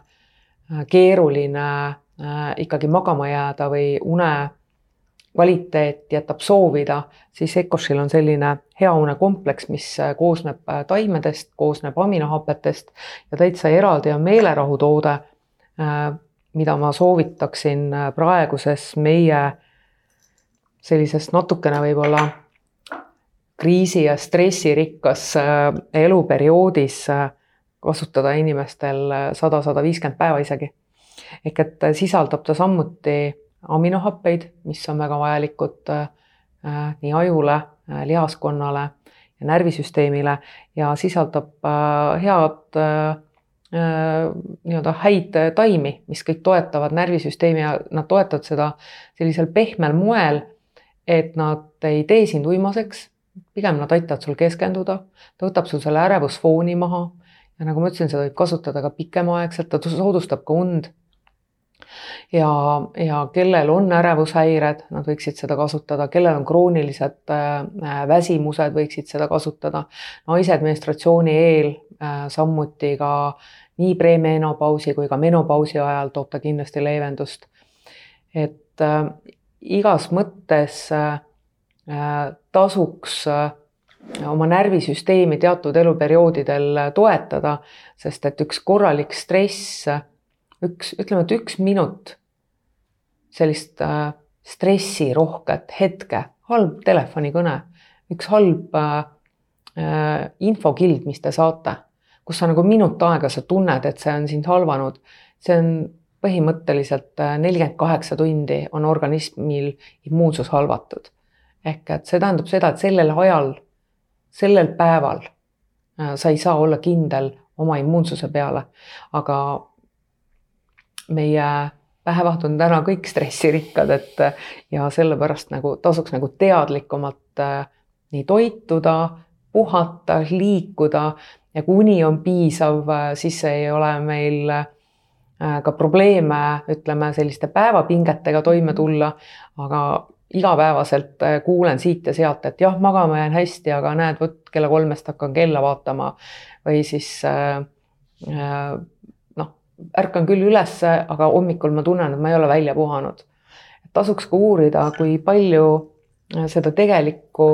keeruline ikkagi magama jääda või une kvaliteet jätab soovida, siis Ecoshil on selline heaunekompleks, mis äh, koosneb äh, taimedest, koosneb aminohapetest ja täitsa eraldi on meelerahutoode, äh, mida ma soovitaksin praeguses meie sellises natukene võib-olla kriisi ja stressirikkas eluperioodis kasutada inimestel sada, sada viiskümmend päeva isegi. ehk et sisaldab ta samuti aminohappeid, mis on väga vajalikud äh, nii ajule, äh, lihaskonnale ja närvisüsteemile ja sisaldab äh, head nii-öelda häid taimi, mis kõik toetavad närvisüsteemi ja nad toetavad seda sellisel pehmel moel, et nad ei tee sind uimaseks, pigem nad aitavad sul keskenduda, ta võtab sul selle ärevusfooni maha ja nagu ma ütlesin, seda võib kasutada ka pikemaaegselt, ta soodustab ka und ja, ja kellel on ärevushäired, nad võiksid seda kasutada, kellel on kroonilised äh, väsimused, võiksid seda kasutada. naised menstratsiooni eel äh, samuti ka nii premenopausi kui ka menopausi ajal toob ta kindlasti leevendust. et äh, igas mõttes äh, tasuks äh, oma närvisüsteemi teatud eluperioodidel toetada, sest et üks korralik stress üks, ütleme, et üks minut sellist äh, stressirohket hetke, halb telefonikõne, üks halb äh, äh, infokild, mis te saate, kus sa nagu minut aega sa tunned, et see on sind halvanud, see on põhimõtteliselt äh, nelikümmend kaheksa tundi on organismil immuunsus halvatud. ehk et see tähendab seda, et sellel ajal, sellel päeval äh, sa ei saa olla kindel oma immuunsuse peale, aga meie päevad on täna kõik stressirikkad, et ja sellepärast nagu tasuks nagu teadlikumalt äh, nii toituda, puhata, liikuda. Ja kuni on piisav, äh, siis ei ole meil äh, ka probleeme, ütleme selliste päevapingetega toime tulla, aga igapäevaselt kuulen siit ja sealt, et jah, magama jään hästi, aga näed, vot kella kolmest hakkan kella vaatama. Või siis ärkan küll ülesse, aga hommikul ma tunnen, et ma ei ole välja puhanud. tasuks ka uurida, kui palju äh, seda tegelikku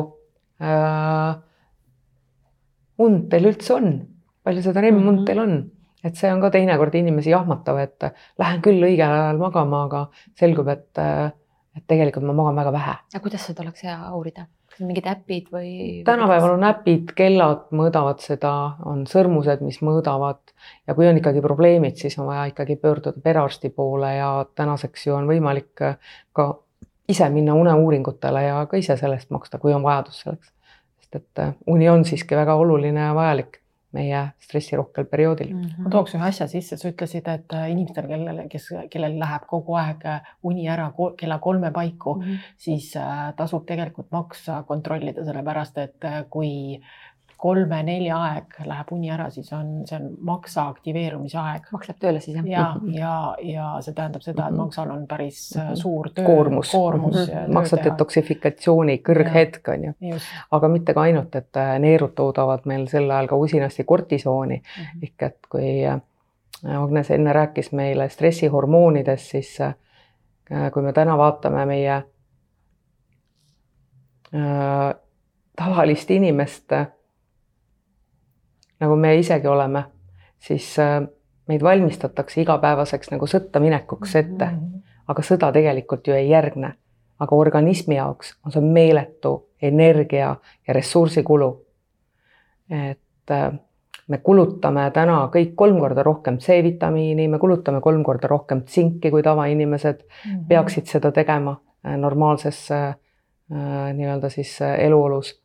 äh, und teil üldse on, palju seda REM-und Mhm. teil on, et see on ka teinekord inimesi jahmatav, et lähen küll õigel ajal magama, aga selgub, et, et tegelikult ma magan väga vähe. aga kuidas seda oleks hea uurida? Mingid äpid või? tänapäeval on äpid, kellad mõõdavad seda, on sõrmused, mis mõõdavad ja kui on ikkagi probleemid, siis on vaja ikkagi pöörduda perearsti poole ja tänaseks ju on võimalik ka ise minna uneuuringutele ja ka ise selle eest maksta, kui on vajadus selleks. sest et äh, uni on siiski väga oluline ja vajalik meie stressirohkel perioodil mm. Mhm. ma tooks ühe asja sisse, sa ütlesid, et äh, inimestel, kellele, kes, kellel läheb kogu aeg äh, uni ära kella kolme paiku mm. -hmm. siis äh, tasub tegelikult maksa kontrollida, sellepärast et kui kolme-nelja aeg läheb uni ära, siis on, see on maksa aktiveerumise aeg. maks läheb tööle siis jah? ja, ja, ja see tähendab seda, et Mhm. maksal on päris äh, Mhm. suur töö, koormus, koormus mm -hmm. teha. detoksifikatsiooni kõrghetk on ju, aga mitte ka ainult, et äh, neerud toodavad meil sel ajal ka usinasti kortisooni Mhm. ehk et kui äh, Agnes enne rääkis meile stressihormoonidest, siis kui me täna vaatame meie äh, tavalist inimest nagu me isegi oleme, siis äh, meid valmistatakse igapäevaseks nagu sõtta minekuks ette mm, Mhm. -hmm. aga sõda tegelikult ju ei järgne. aga organismi jaoks on see meeletu energia ja ressursikulu. et äh, me kulutame täna kõik kolm korda rohkem C-vitamiini, me kulutame kolm korda rohkem tsinki, kui tavainimesed Mhm. peaksid seda tegema äh, normaalses nii-öelda siis eluolus.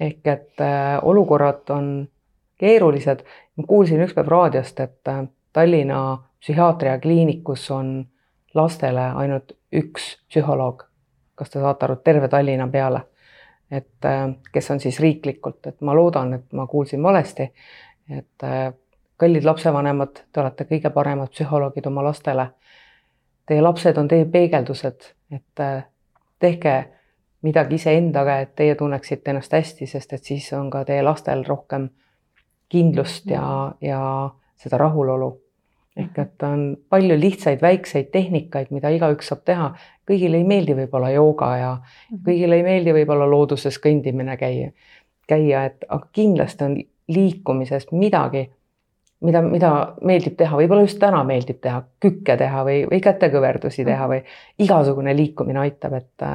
ehk et olukorrad on keerulised. kuulsin ükspäev raadiost, et äh, Tallinna psühhiaatriakliinikus on lastele ainult üks psühholoog. kas te saate aru, terve Tallinna peale, et äh, kes on siis riiklikult, et ma loodan, et ma kuulsin valesti. et äh, kallid lapsevanemad, te olete kõige paremad psühholoogid oma lastele. Teie lapsed on teie peegeldused, et tehke midagi iseendaga, et teie tunneksite ennast hästi, sest et siis on ka teie lastel rohkem kindlust ja, ja seda rahulolu. ehk et on palju lihtsaid väikseid tehnikaid, mida igaüks saab teha. kõigile ei meeldi võib-olla jooga ja kõigile ei meeldi võib-olla looduses kõndimine käia, käia, et aga kindlasti on liikumisest midagi, mida, mida meeldib teha, võib-olla just täna meeldib teha, kükke teha või, või kätekõverdusi teha või igasugune liikumine aitab, et,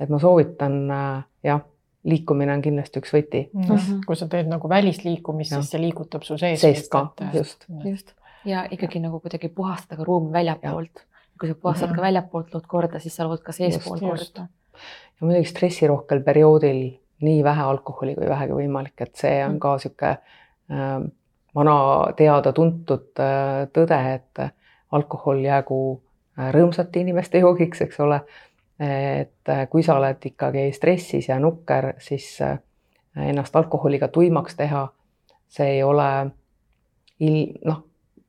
et ma soovitan jah liikumine on kindlasti üks võti. Mm. kui sa teed nagu välisliikumist, siis see liigutab su sees. seest ka, just. just ja ikkagi nagu kuidagi puhastada ka ruumi väljapoolt. kui sa puhastad ja. ka väljapoolt, lood korda, siis sa lood ka seespool korda. ja muidugi stressirohkel perioodil nii vähe alkoholi kui vähegi võimalik, et see on ka sihuke äh, vana teada-tuntud äh, tõde, et alkohol jäägu äh, rõõmsate inimeste joogiks, eks ole et kui sa oled ikkagi stressis ja nukker, siis ennast alkoholiga tuimaks teha, see ei ole il-, noh,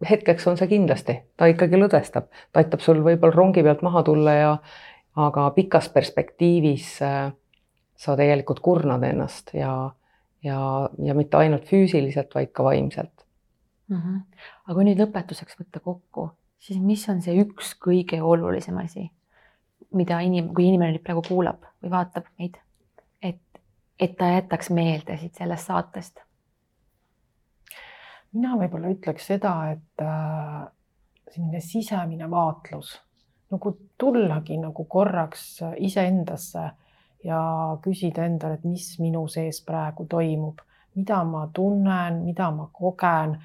hetkeks on see kindlasti, ta ikkagi lõdvestab, ta aitab sul võib-olla rongi pealt maha tulla ja aga pikas perspektiivis sa tegelikult kurnad ennast ja, ja, ja mitte ainult füüsiliselt, vaid ka vaimselt mm. -hmm. aga kui nüüd lõpetuseks võtta kokku, siis mis on see üks kõige olulisem asi? Mida inim-, kui inimene nüüd praegu kuulab või vaatab meid, et, et ta jätaks meelde siit sellest saatest? mina võib-olla ütleks seda, et äh, selline sisemine vaatlus nagu tullagi nagu korraks iseendasse ja küsida endale, et mis minu sees praegu toimub, mida ma tunnen, mida ma kogen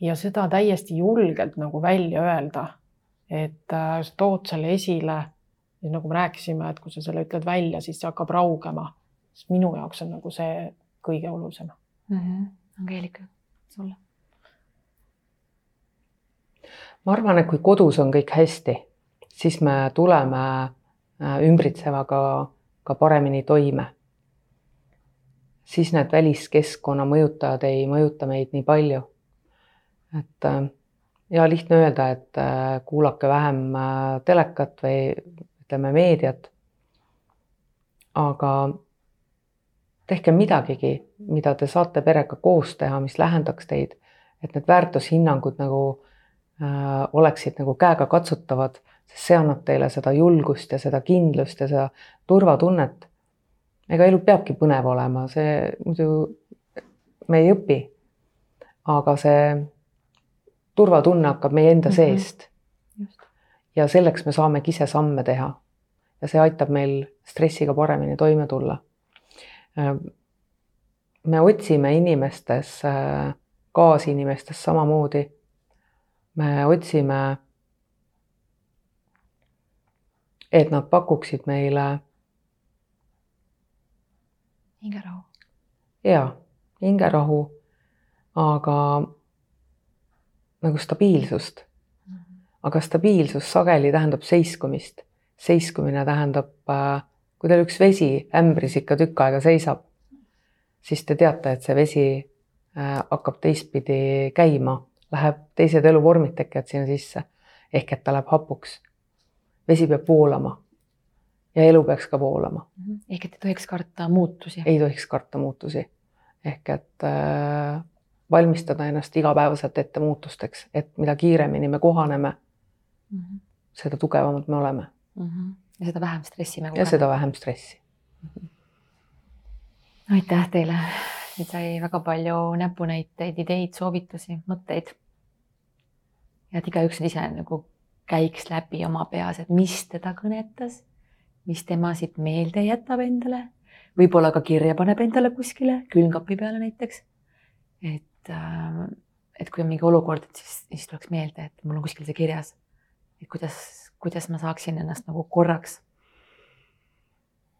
ja seda täiesti julgelt nagu välja öelda. et äh, tood selle esile ja nagu me rääkisime, et kui sa selle ütled välja, siis see hakkab raugema. sest minu jaoks on nagu see kõige olulisem mm. -hmm. Angeelika, sulle? ma arvan, et kui kodus on kõik hästi, siis me tuleme ümbritsevaga ka paremini toime. siis need väliskeskkonna mõjutajad ei mõjuta meid nii palju. et ja lihtne öelda, et kuulake vähem telekat või ütleme meediat. aga tehke midagigi, mida te saate perega koos teha, mis lähendaks teid, et need väärtushinnangud nagu äh, oleksid nagu käegakatsutavad, sest see annab teile seda julgust ja seda kindlust ja seda turvatunnet. ega elu peabki põnev olema, see muidu me ei õpi. aga see turvatunne hakkab meie enda mm -hmm. seest. Ja selleks me saamegi ise samme teha. ja see aitab meil stressiga paremini toime tulla. Äh, me otsime inimestes, äh, kaasinimestes samamoodi. me otsime, et nad pakuksid meile. hingerahu. ja, hingerahu, aga nagu stabiilsust. Aga stabiilsus sageli tähendab seiskumist. seiskumine tähendab, äh, kui teil üks vesi ämbris ikka tükk aega seisab, siis te teate, et see vesi äh, hakkab teistpidi käima, läheb, teised eluvormid tekivad sinna sisse. ehk et ta läheb hapuks. vesi peab voolama. ja elu peaks ka voolama. ehk et ei tohiks karta muutusi. ei tohiks karta muutusi. ehk et äh, valmistada ennast igapäevaselt ette muutusteks, et mida kiiremini me kohaneme mm, -hmm. seda tugevamad me oleme mm. -hmm. ja seda vähem stressi me kogeneme. ja seda vähem stressi mm. -hmm. aitäh teile, nüüd sai väga palju näpunäiteid, ideid, soovitusi, mõtteid. ja et igaüks nüüd ise nagu käiks läbi oma peas, et mis teda kõnetas, mis tema siit meelde jätab endale, võib-olla ka kirja paneb endale kuskile külmkapi peale näiteks. et et, äh, et kui on mingi olukord, et siis, siis tuleks meelde, et mul on kuskil see kirjas. Et kuidas, kuidas ma saaksin ennast nagu korraks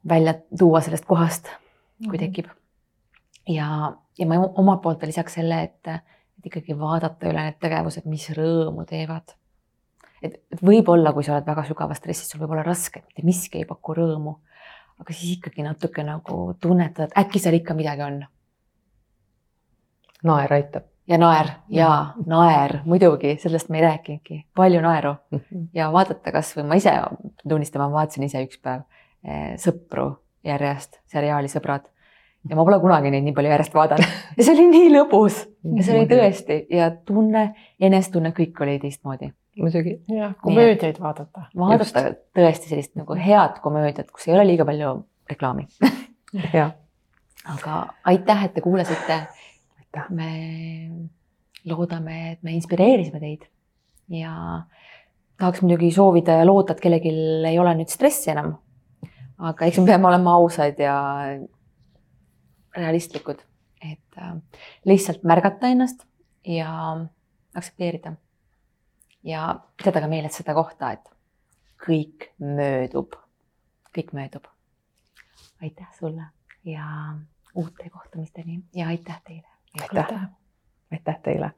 välja tuua sellest kohast, kui mhm. tekib. ja, ja ma omalt poolt veel lisaks selle, et, et ikkagi vaadata üle need tegevused, mis rõõmu teevad. et, et võib-olla, kui sa oled väga sügavas stressis, sul võib olla raske, mitte miski ei paku rõõmu. aga siis ikkagi natuke nagu tunnetada, et äkki seal ikka midagi on naer aitab. Ja naer ja naer muidugi, sellest me ei rääkinudki, palju naeru mhm. ja vaadata, kasvõi ma ise tunnistan, ma vaatasin ise üks päev eh, sõpru järjest, seriaali Sõbrad ja ma pole kunagi neid nii palju järjest vaadanud ja see oli nii lõbus ja see oli tõesti ja tunne, enesetunne, kõik oli teistmoodi. muidugi. jah, komöödiaid vaadata. vaadata Just. tõesti sellist nagu head komöödiat, kus ei ole liiga palju reklaami jah. aga aitäh, et te kuulasite aitäh. me loodame, et me inspireerisime teid ja tahaks muidugi soovida ja loota, et kellelgi ei ole nüüd stressi enam. aga eks me peame olema ausad ja realistlikud, et äh, lihtsalt märgata ennast ja aktsepteerida. ja pidada ka meeles seda kohta, et kõik möödub, kõik möödub. aitäh sulle ja uute kohtumisteni ja aitäh teile aitäh, aitäh teile